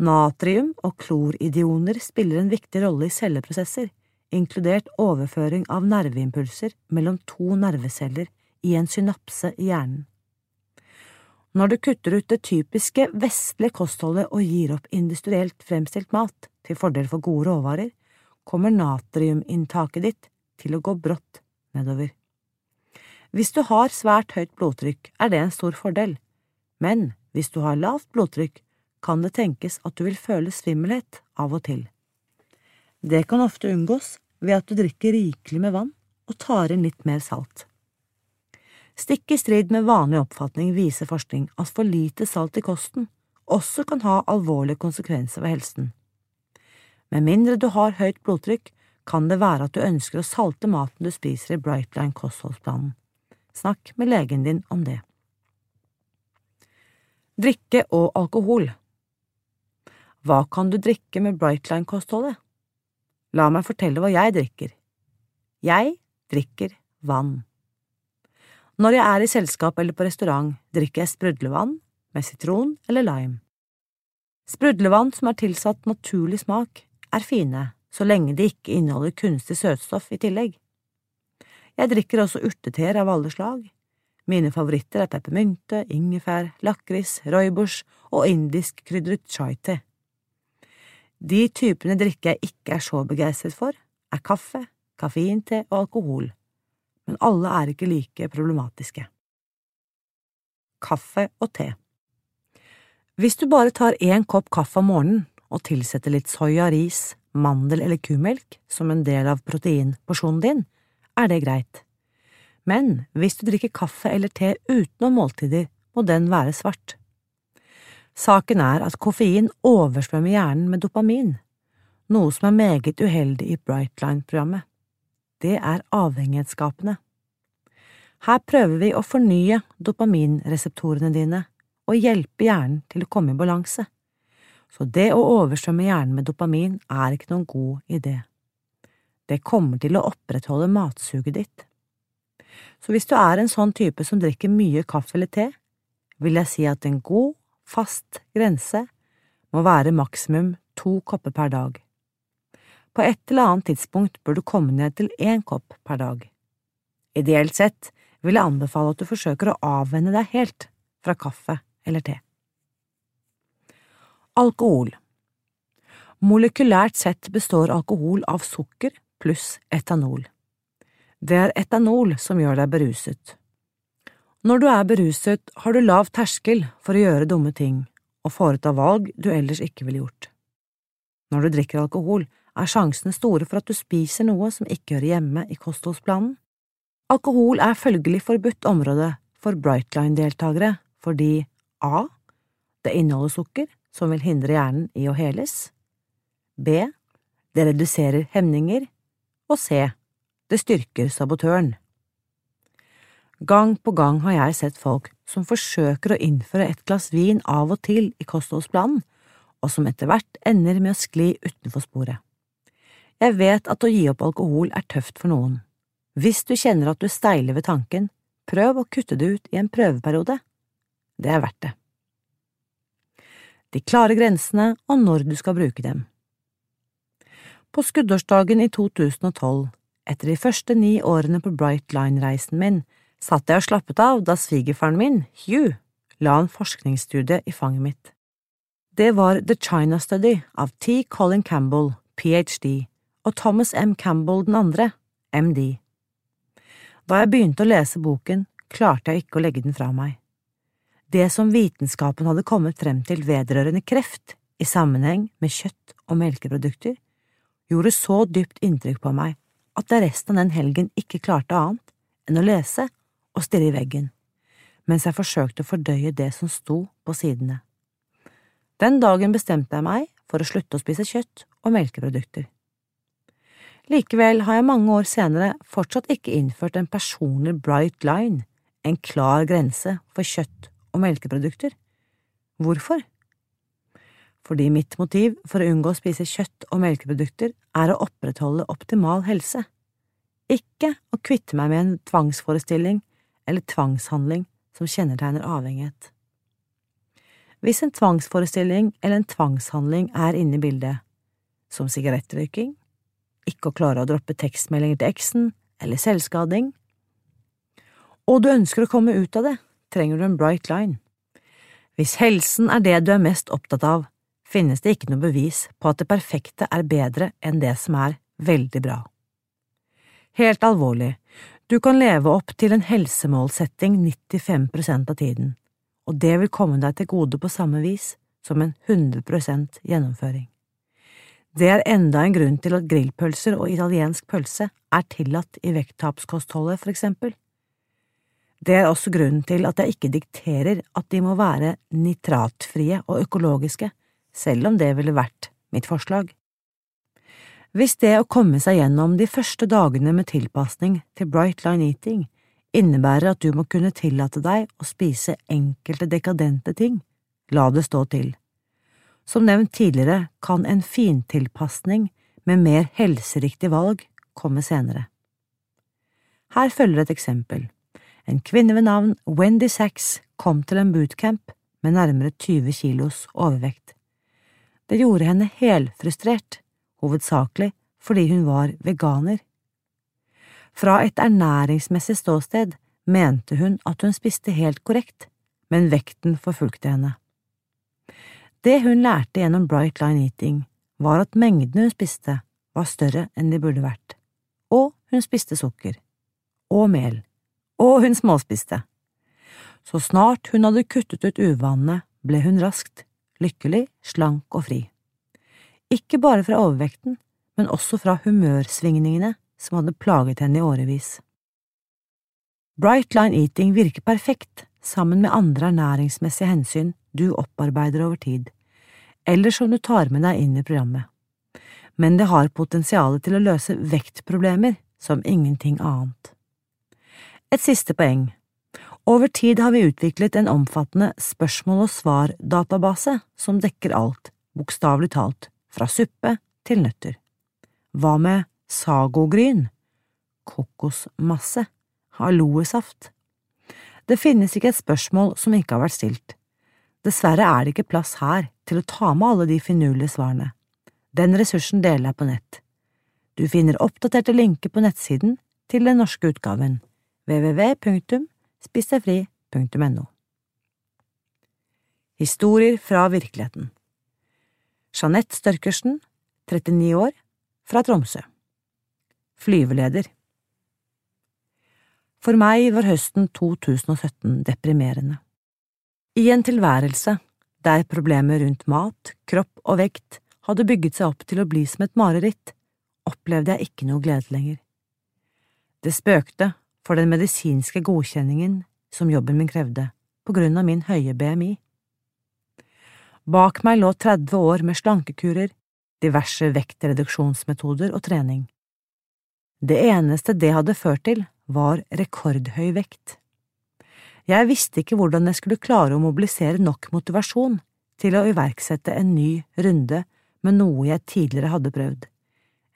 Natrium og kloridioner spiller en viktig rolle i celleprosesser, inkludert overføring av nerveimpulser mellom to nerveceller i en synapse i hjernen. Når du kutter ut det typiske vestlige kostholdet og gir opp industrielt fremstilt mat til fordel for gode råvarer, kommer natriuminntaket ditt til å gå brått nedover. Hvis du har svært høyt blodtrykk, er det en stor fordel, men hvis du har lavt blodtrykk, kan det tenkes at du vil føle svimmelhet av og til. Det kan ofte unngås ved at du drikker rikelig med vann og tar inn litt mer salt. Stikk i strid med vanlig oppfatning viser forskning at for lite salt i kosten også kan ha alvorlige konsekvenser for helsen. Med mindre du har høyt blodtrykk, kan det være at du ønsker å salte maten du spiser i Brightline kostholdsplanen. Snakk med legen din om det. Drikke og alkohol Hva kan du drikke med Brightline-kostholdet? La meg fortelle hva jeg drikker. Jeg drikker vann. Når jeg er i selskap eller på restaurant, drikker jeg sprudlevann med sitron eller lime. Sprudlevann som er tilsatt naturlig smak, er fine så lenge de ikke inneholder kunstig søtstoff i tillegg. Jeg drikker også urteteer av alle slag. Mine favoritter er peppermynte, ingefær, lakris, rooibos og indisk krydret chai-te. De typene drikke jeg ikke er så begeistret for, er kaffe, kaffeinte og alkohol men alle er ikke like problematiske. Kaffe og te Hvis du bare tar én kopp kaffe om morgenen og tilsetter litt soya, ris, mandel eller kumelk som en del av proteinporsjonen din, er det greit. Men hvis du drikker kaffe eller te utenom måltider, må den være svart. Saken er at koffein oversvømmer hjernen med dopamin, noe som er meget uheldig i Brightline-programmet det er avhengighetsskapende. Her prøver vi å fornye dopaminreseptorene dine og hjelpe hjernen til å komme i balanse. Så det å overstrømme hjernen med dopamin er ikke noen god idé. Det kommer til å opprettholde matsuget ditt. Så hvis du er en sånn type som drikker mye kaffe eller te, vil jeg si at en god, fast grense må være maksimum to kopper per dag. På et eller annet tidspunkt bør du komme ned til én kopp per dag. Ideelt sett vil jeg anbefale at du forsøker å avvenne deg helt fra kaffe eller te. Alkohol Molekylært sett består alkohol av sukker pluss etanol. Det er etanol som gjør deg beruset. Når du er beruset, har du lav terskel for å gjøre dumme ting og foreta valg du ellers ikke ville gjort. Når du drikker alkohol, er sjansene store for at du spiser noe som ikke hører hjemme i kostholdsplanen. Alkohol er følgelig forbudt område for Brightline-deltakere fordi a. Det inneholder sukker som vil hindre hjernen i å heles, b. Det reduserer hemninger, og c. Det styrker sabotøren. Gang på gang har jeg sett folk som forsøker å innføre et glass vin av og til i kostholdsplanen, og som etter hvert ender med å skli utenfor sporet. Jeg vet at å gi opp alkohol er tøft for noen. Hvis du kjenner at du steiler ved tanken, prøv å kutte det ut i en prøveperiode. Det er verdt det. de klare grensene og når du skal bruke dem. På skuddårsdagen i 2012, etter de første ni årene på Bright Line-reisen min, satt jeg og slappet av da svigerfaren min, Hugh, la en forskningsstudie i fanget mitt. Det var The China Study av T. Colin Campbell, ph.d., og Thomas M. Campbell den andre, MD. Da jeg begynte å lese boken, klarte jeg ikke å legge den fra meg. Det som vitenskapen hadde kommet frem til vedrørende kreft i sammenheng med kjøtt og melkeprodukter, gjorde så dypt inntrykk på meg at jeg resten av den helgen ikke klarte annet enn å lese og stirre i veggen, mens jeg forsøkte å fordøye det som sto på sidene. Den dagen bestemte jeg meg for å slutte å spise kjøtt og melkeprodukter. Likevel har jeg mange år senere fortsatt ikke innført en personlig bright line, en klar grense for kjøtt og melkeprodukter. Hvorfor? Fordi mitt motiv for å unngå å spise kjøtt og melkeprodukter er å opprettholde optimal helse, ikke å kvitte meg med en tvangsforestilling eller tvangshandling som kjennetegner avhengighet. Hvis en tvangsforestilling eller en tvangshandling er inne i bildet, som sigarettrøyking, ikke å klare å droppe tekstmeldinger til eksen eller selvskading. Og du ønsker å komme ut av det, trenger du en bright line. Hvis helsen er det du er mest opptatt av, finnes det ikke noe bevis på at det perfekte er bedre enn det som er veldig bra. Helt alvorlig, du kan leve opp til en helsemålsetting 95 av tiden, og det vil komme deg til gode på samme vis som en 100% gjennomføring. Det er enda en grunn til at grillpølser og italiensk pølse er tillatt i vekttapskostholdet, for eksempel. Det er også grunnen til at jeg ikke dikterer at de må være nitratfrie og økologiske, selv om det ville vært mitt forslag. Hvis det å komme seg gjennom de første dagene med tilpasning til Bright Line Eating innebærer at du må kunne tillate deg å spise enkelte dekadente ting, la det stå til. Som nevnt tidligere kan en fintilpasning med mer helseriktig valg komme senere. Her følger et eksempel. En kvinne ved navn Wendy Sachs kom til en bootcamp med nærmere 20 kilos overvekt. Det gjorde henne helfrustrert, hovedsakelig fordi hun var veganer. Fra et ernæringsmessig ståsted mente hun at hun spiste helt korrekt, men vekten forfulgte henne. Det hun lærte gjennom Bright Line Eating, var at mengdene hun spiste, var større enn de burde vært, og hun spiste sukker, og mel, og hun småspiste. Så snart hun hadde kuttet ut uvanene, ble hun raskt lykkelig, slank og fri. Ikke bare fra overvekten, men også fra humørsvingningene som hadde plaget henne i årevis. Bright Line Eating virker perfekt sammen med andre ernæringsmessige hensyn du opparbeider over tid, eller som du tar med deg inn i programmet. Men det har potensial til å løse vektproblemer som ingenting annet. Et siste poeng. Over tid har vi utviklet en omfattende spørsmål og svar-database som dekker alt, bokstavelig talt, fra suppe til nøtter. Hva med sagogryn, kokosmasse, aloesaft? Det finnes ikke et spørsmål som ikke har vært stilt. Dessverre er det ikke plass her til å ta med alle de finurlige svarene. Den ressursen deler jeg på nett. Du finner oppdaterte linker på nettsiden til den norske utgaven www.spisdegfri.no. Historier fra virkeligheten Jeanette Størkersen, 39 år, fra Tromsø Flyveleder For meg var høsten 2017 deprimerende. I en tilværelse der problemer rundt mat, kropp og vekt hadde bygget seg opp til å bli som et mareritt, opplevde jeg ikke noe glede lenger. Det spøkte for den medisinske godkjenningen som jobben min krevde, på grunn av min høye BMI. Bak meg lå 30 år med slankekurer, diverse vektreduksjonsmetoder og trening. Det eneste det hadde ført til, var rekordhøy vekt. Jeg visste ikke hvordan jeg skulle klare å mobilisere nok motivasjon til å iverksette en ny runde med noe jeg tidligere hadde prøvd,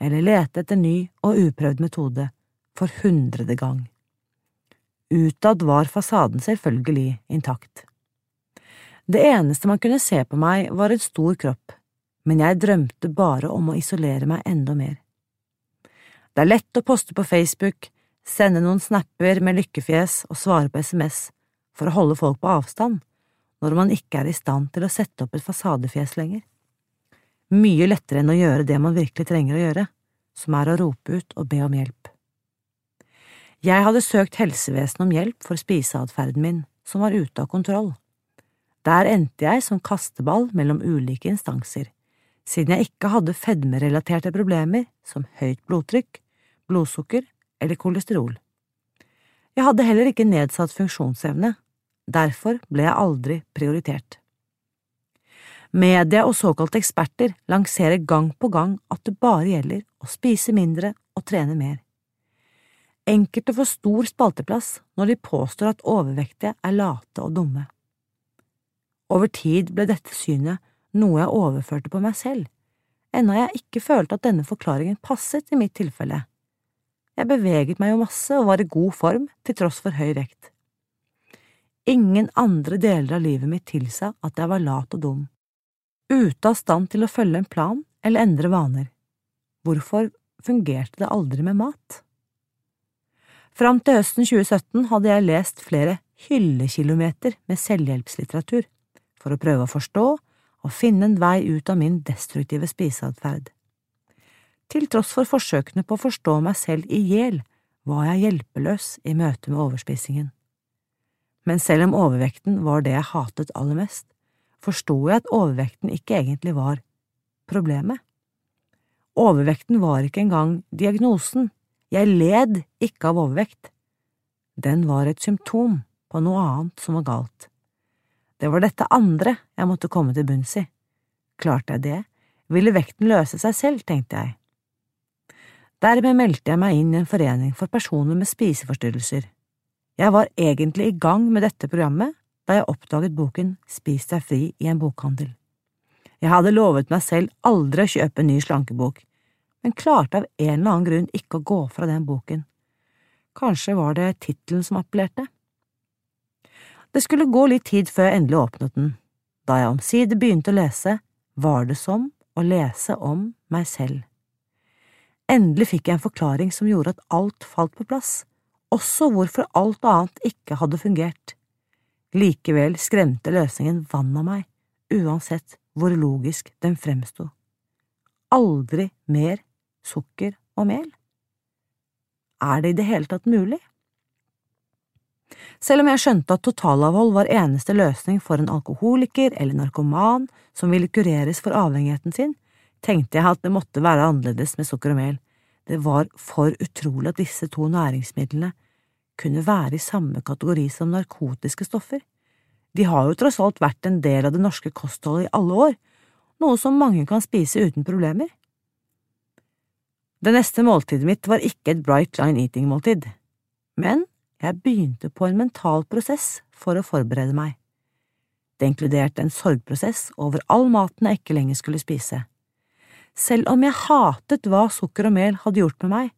eller lete etter ny og uprøvd metode for hundrede gang. Utad var fasaden selvfølgelig intakt. Det eneste man kunne se på meg, var en stor kropp, men jeg drømte bare om å isolere meg enda mer. Det er lett å poste på Facebook, sende noen snapper med lykkefjes og svare på SMS for å holde folk på avstand, når man ikke er i stand til å sette opp et fasadefjes lenger. Mye lettere enn å gjøre det man virkelig trenger å gjøre, som er å rope ut og be om hjelp. Jeg hadde søkt helsevesenet om hjelp for spiseatferden min, som var ute av kontroll. Der endte jeg som kasteball mellom ulike instanser, siden jeg ikke hadde fedmerelaterte problemer som høyt blodtrykk, blodsukker eller kolesterol. Jeg hadde heller ikke nedsatt funksjonsevne, derfor ble jeg aldri prioritert. Media og såkalte eksperter lanserer gang på gang at det bare gjelder å spise mindre og trene mer. Enkelte får stor spalteplass når de påstår at overvektige er late og dumme. Over tid ble dette synet noe jeg overførte på meg selv, ennå jeg ikke følte at denne forklaringen passet i mitt tilfelle. Jeg beveget meg jo masse og var i god form til tross for høy vekt. Ingen andre deler av livet mitt tilsa at jeg var lat og dum, ute av stand til å følge en plan eller endre vaner. Hvorfor fungerte det aldri med mat? Fram til høsten 2017 hadde jeg lest flere hyllekilometer med selvhjelpslitteratur for å prøve å forstå og finne en vei ut av min destruktive spiseatferd. Til tross for forsøkene på å forstå meg selv i hjel, var jeg hjelpeløs i møte med overspisingen. Men selv om overvekten var det jeg hatet aller mest, forsto jeg at overvekten ikke egentlig var problemet. Overvekten var ikke engang diagnosen, jeg led ikke av overvekt. Den var et symptom på noe annet som var galt. Det var dette andre jeg måtte komme til bunns i. Klarte jeg det, ville vekten løse seg selv, tenkte jeg. Dermed meldte jeg meg inn i en forening for personer med spiseforstyrrelser. Jeg var egentlig i gang med dette programmet da jeg oppdaget boken Spis deg fri i en bokhandel. Jeg hadde lovet meg selv aldri å kjøpe en ny slankebok, men klarte av en eller annen grunn ikke å gå fra den boken. Kanskje var det tittelen som appellerte? Det skulle gå litt tid før jeg endelig åpnet den. Da jeg omsider begynte å lese, var det som å lese om meg selv. Endelig fikk jeg en forklaring som gjorde at alt falt på plass, også hvorfor alt annet ikke hadde fungert. Likevel skremte løsningen vann av meg, uansett hvor logisk den fremsto. Aldri mer sukker og mel? Er det i det hele tatt mulig? Selv om jeg skjønte at totalavhold var eneste løsning for en alkoholiker eller narkoman som ville kureres for avhengigheten sin, tenkte jeg at det måtte være annerledes med sukker og mel. Det var for utrolig at disse to næringsmidlene kunne være i samme kategori som narkotiske stoffer. De har jo tross alt vært en del av det norske kostholdet i alle år, noe som mange kan spise uten problemer. Det neste måltidet mitt var ikke et Bright Line Eating-måltid, men jeg begynte på en mental prosess for å forberede meg. Det inkluderte en sorgprosess over all maten jeg ikke lenger skulle spise. Selv om jeg hatet hva sukker og mel hadde gjort med meg,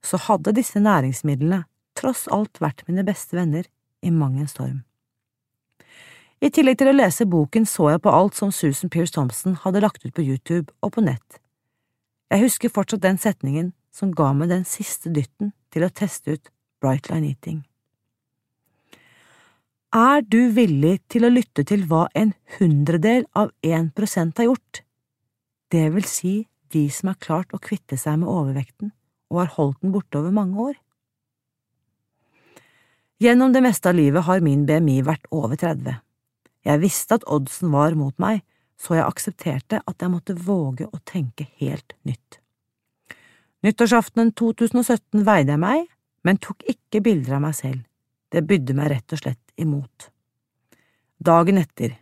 så hadde disse næringsmidlene tross alt vært mine beste venner i mang en storm. I tillegg til å lese boken så jeg på alt som Susan Pearce Thompson hadde lagt ut på YouTube og på nett. Jeg husker fortsatt den setningen som ga meg den siste dytten til å teste ut Brightline Eating. Er du villig til å lytte til hva en hundredel av én prosent har gjort? Det vil si de som har klart å kvitte seg med overvekten og har holdt den borte over mange år. Gjennom det meste av livet har min BMI vært over 30. Jeg visste at oddsen var mot meg, så jeg aksepterte at jeg måtte våge å tenke helt nytt. Nyttårsaftenen 2017 veide jeg meg, men tok ikke bilder av meg selv, det bydde meg rett og slett imot. Dagen etter,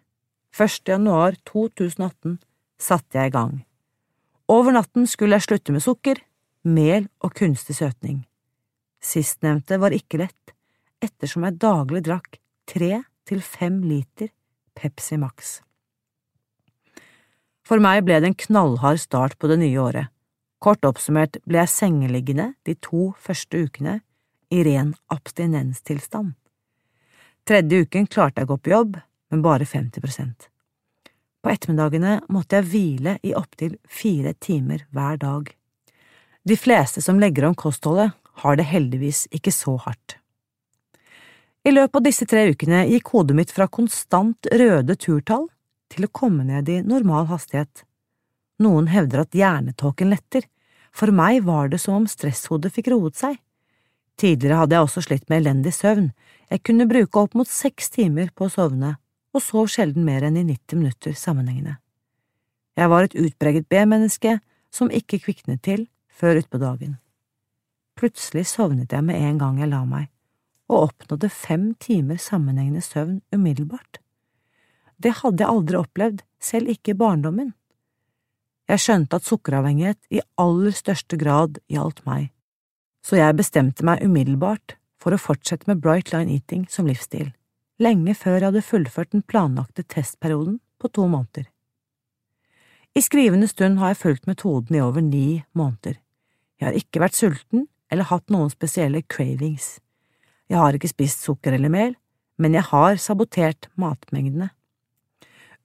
1. januar 2018, satte jeg i gang. Over natten skulle jeg slutte med sukker, mel og kunstig søtning. Sistnevnte var ikke lett, ettersom jeg daglig drakk tre til fem liter Pepsi Max. For meg ble det en knallhard start på det nye året. Kort oppsummert ble jeg sengeliggende de to første ukene i ren abstinenstilstand. Tredje uken klarte jeg å gå på jobb, men bare 50 prosent. På ettermiddagene måtte jeg hvile i opptil fire timer hver dag. De fleste som legger om kostholdet, har det heldigvis ikke så hardt. I løpet av disse tre ukene gikk hodet mitt fra konstant røde turtall til å komme ned i normal hastighet. Noen hevder at hjernetåken letter, for meg var det som om stresshodet fikk roet seg. Tidligere hadde jeg også slitt med elendig søvn, jeg kunne bruke opp mot seks timer på å sovne, og sov sjelden mer enn i 90 minutter sammenhengende. Jeg var et utpreget B-menneske som ikke kviknet til før utpå dagen. Plutselig sovnet jeg med en gang jeg la meg, og oppnådde fem timer sammenhengende søvn umiddelbart. Det hadde jeg aldri opplevd, selv ikke i barndommen. Jeg skjønte at sukkeravhengighet i aller største grad gjaldt meg, så jeg bestemte meg umiddelbart for å fortsette med Bright Line Eating som livsstil, lenge før jeg hadde fullført den planlagte testperioden på to måneder. I skrivende stund har jeg fulgt metoden i over ni måneder. Jeg har ikke vært sulten eller hatt noen spesielle cravings. Jeg har ikke spist sukker eller mel, men jeg har sabotert matmengdene.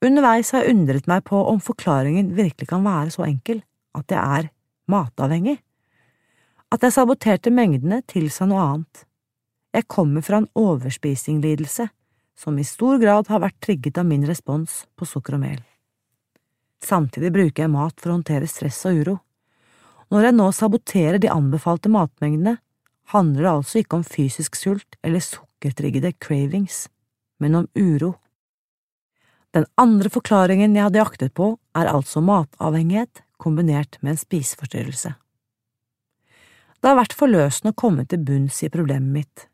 Underveis har jeg undret meg på om forklaringen virkelig kan være så enkel, at jeg er matavhengig. At jeg saboterte mengdene tilsa noe annet. Jeg kommer fra en overspisinglidelse, som i stor grad har vært trigget av min respons på sukker og mel. Samtidig bruker jeg mat for å håndtere stress og uro. Når jeg nå saboterer de anbefalte matmengdene, handler det altså ikke om fysisk sult eller sukkertriggede cravings, men om uro den andre forklaringen jeg hadde jaktet på, er altså matavhengighet kombinert med en spiseforstyrrelse. Det har vært forløsende å komme til bunns i problemet mitt.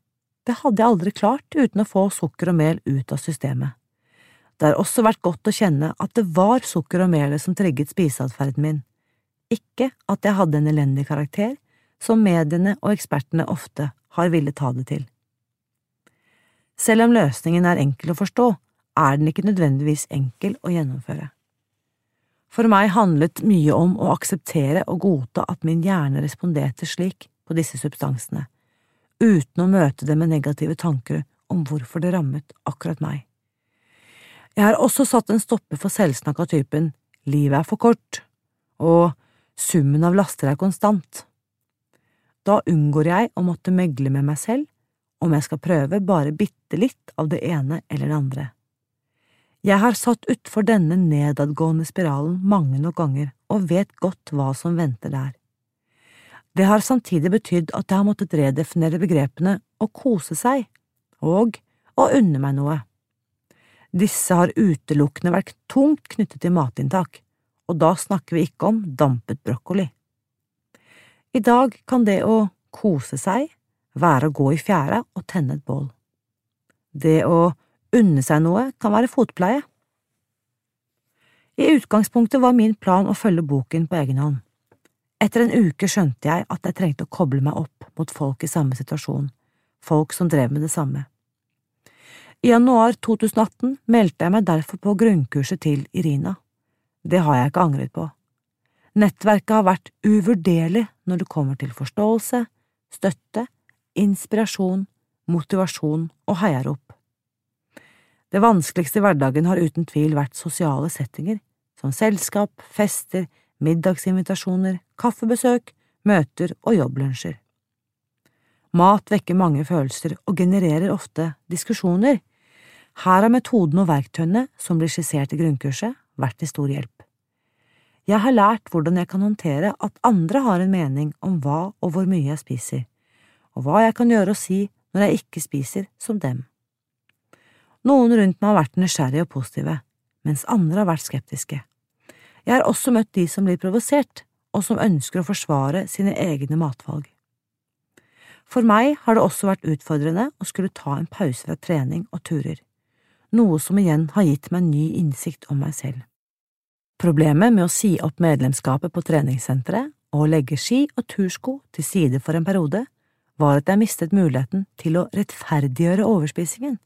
Det hadde jeg aldri klart uten å få sukker og mel ut av systemet. Det har også vært godt å kjenne at det var sukker og melet som trigget spiseatferden min, ikke at jeg hadde en elendig karakter, som mediene og ekspertene ofte har villet ta det til. Selv om løsningen er enkel å forstå, er den ikke nødvendigvis enkel å gjennomføre. For meg handlet mye om å akseptere og godta at min hjerne responderte slik på disse substansene, uten å møte det med negative tanker om hvorfor det rammet akkurat meg. Jeg har også satt en stopper for selvsnakk av typen livet er for kort og summen av laster er konstant. Da unngår jeg å måtte megle med meg selv om jeg skal prøve bare bitte litt av det ene eller det andre. Jeg har satt utfor denne nedadgående spiralen mange nok ganger og vet godt hva som venter der. Det har samtidig betydd at jeg har måttet redefinere begrepene å kose seg og å unne meg noe. Disse har utelukkende vært tungt knyttet til matinntak, og da snakker vi ikke om dampet brokkoli. I dag kan det å kose seg være å gå i fjæra og tenne et bål. Det å unne seg noe kan være fotpleie. I utgangspunktet var min plan å følge boken på egen hånd. Etter en uke skjønte jeg at jeg trengte å koble meg opp mot folk i samme situasjon, folk som drev med det samme. I januar 2018 meldte jeg meg derfor på grunnkurset til Irina. Det har jeg ikke angret på. Nettverket har vært uvurderlig når det kommer til forståelse, støtte, inspirasjon, motivasjon og heiarop. Det vanskeligste i hverdagen har uten tvil vært sosiale settinger, som selskap, fester, middagsinvitasjoner, kaffebesøk, møter og jobblunsjer. Mat vekker mange følelser og genererer ofte diskusjoner. Her har metoden og verktøyene som blir skissert i grunnkurset, vært til stor hjelp. Jeg har lært hvordan jeg kan håndtere at andre har en mening om hva og hvor mye jeg spiser, og hva jeg kan gjøre og si når jeg ikke spiser som dem. Noen rundt meg har vært nysgjerrige og positive, mens andre har vært skeptiske. Jeg har også møtt de som blir provosert, og som ønsker å forsvare sine egne matvalg. For meg har det også vært utfordrende å skulle ta en pause fra trening og turer, noe som igjen har gitt meg ny innsikt om meg selv. Problemet med å si opp medlemskapet på treningssenteret og legge ski og tursko til side for en periode, var at jeg mistet muligheten til å rettferdiggjøre overspisingen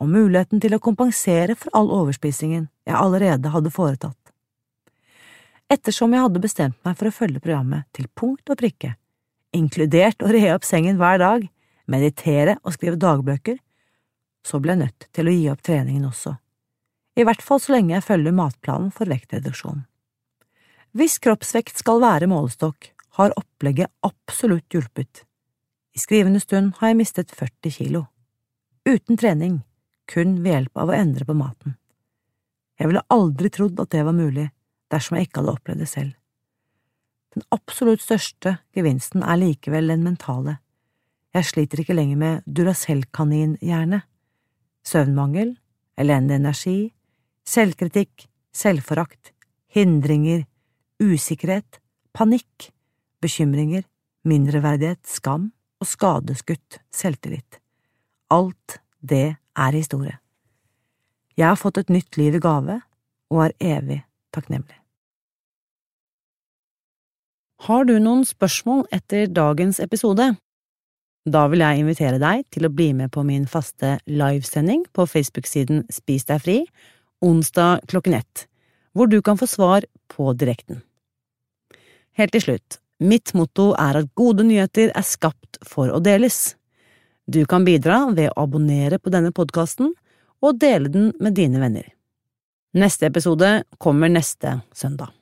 og muligheten til å kompensere for all overspisingen jeg allerede hadde foretatt. Ettersom jeg hadde bestemt meg for å følge programmet til punkt og prikke, inkludert å re opp sengen hver dag, meditere og skrive dagbøker, så ble jeg nødt til å gi opp treningen også, i hvert fall så lenge jeg følger matplanen for vektreduksjon. Hvis kroppsvekt skal være målestokk, har opplegget absolutt hjulpet. I skrivende stund har jeg mistet 40 kilo. Uten trening, kun ved hjelp av å endre på maten. Jeg ville aldri trodd at det var mulig dersom jeg ikke hadde opplevd det selv. Den absolutt største gevinsten er likevel den mentale. Jeg sliter ikke lenger med Duracell-kaninhjerne. Søvnmangel, elendig energi, selvkritikk, selvforakt, hindringer, usikkerhet, panikk, bekymringer, mindreverdighet, skam og skadeskutt selvtillit. Alt det er historie. Jeg har fått et nytt liv i gave og er evig takknemlig. Har du noen spørsmål etter dagens episode? Da vil jeg invitere deg til å bli med på min faste livesending på Facebook-siden Spis deg fri, onsdag klokken ett, hvor du kan få svar på direkten. Helt til slutt, mitt motto er at gode nyheter er skapt for å deles. Du kan bidra ved å abonnere på denne podkasten og dele den med dine venner. Neste episode kommer neste søndag.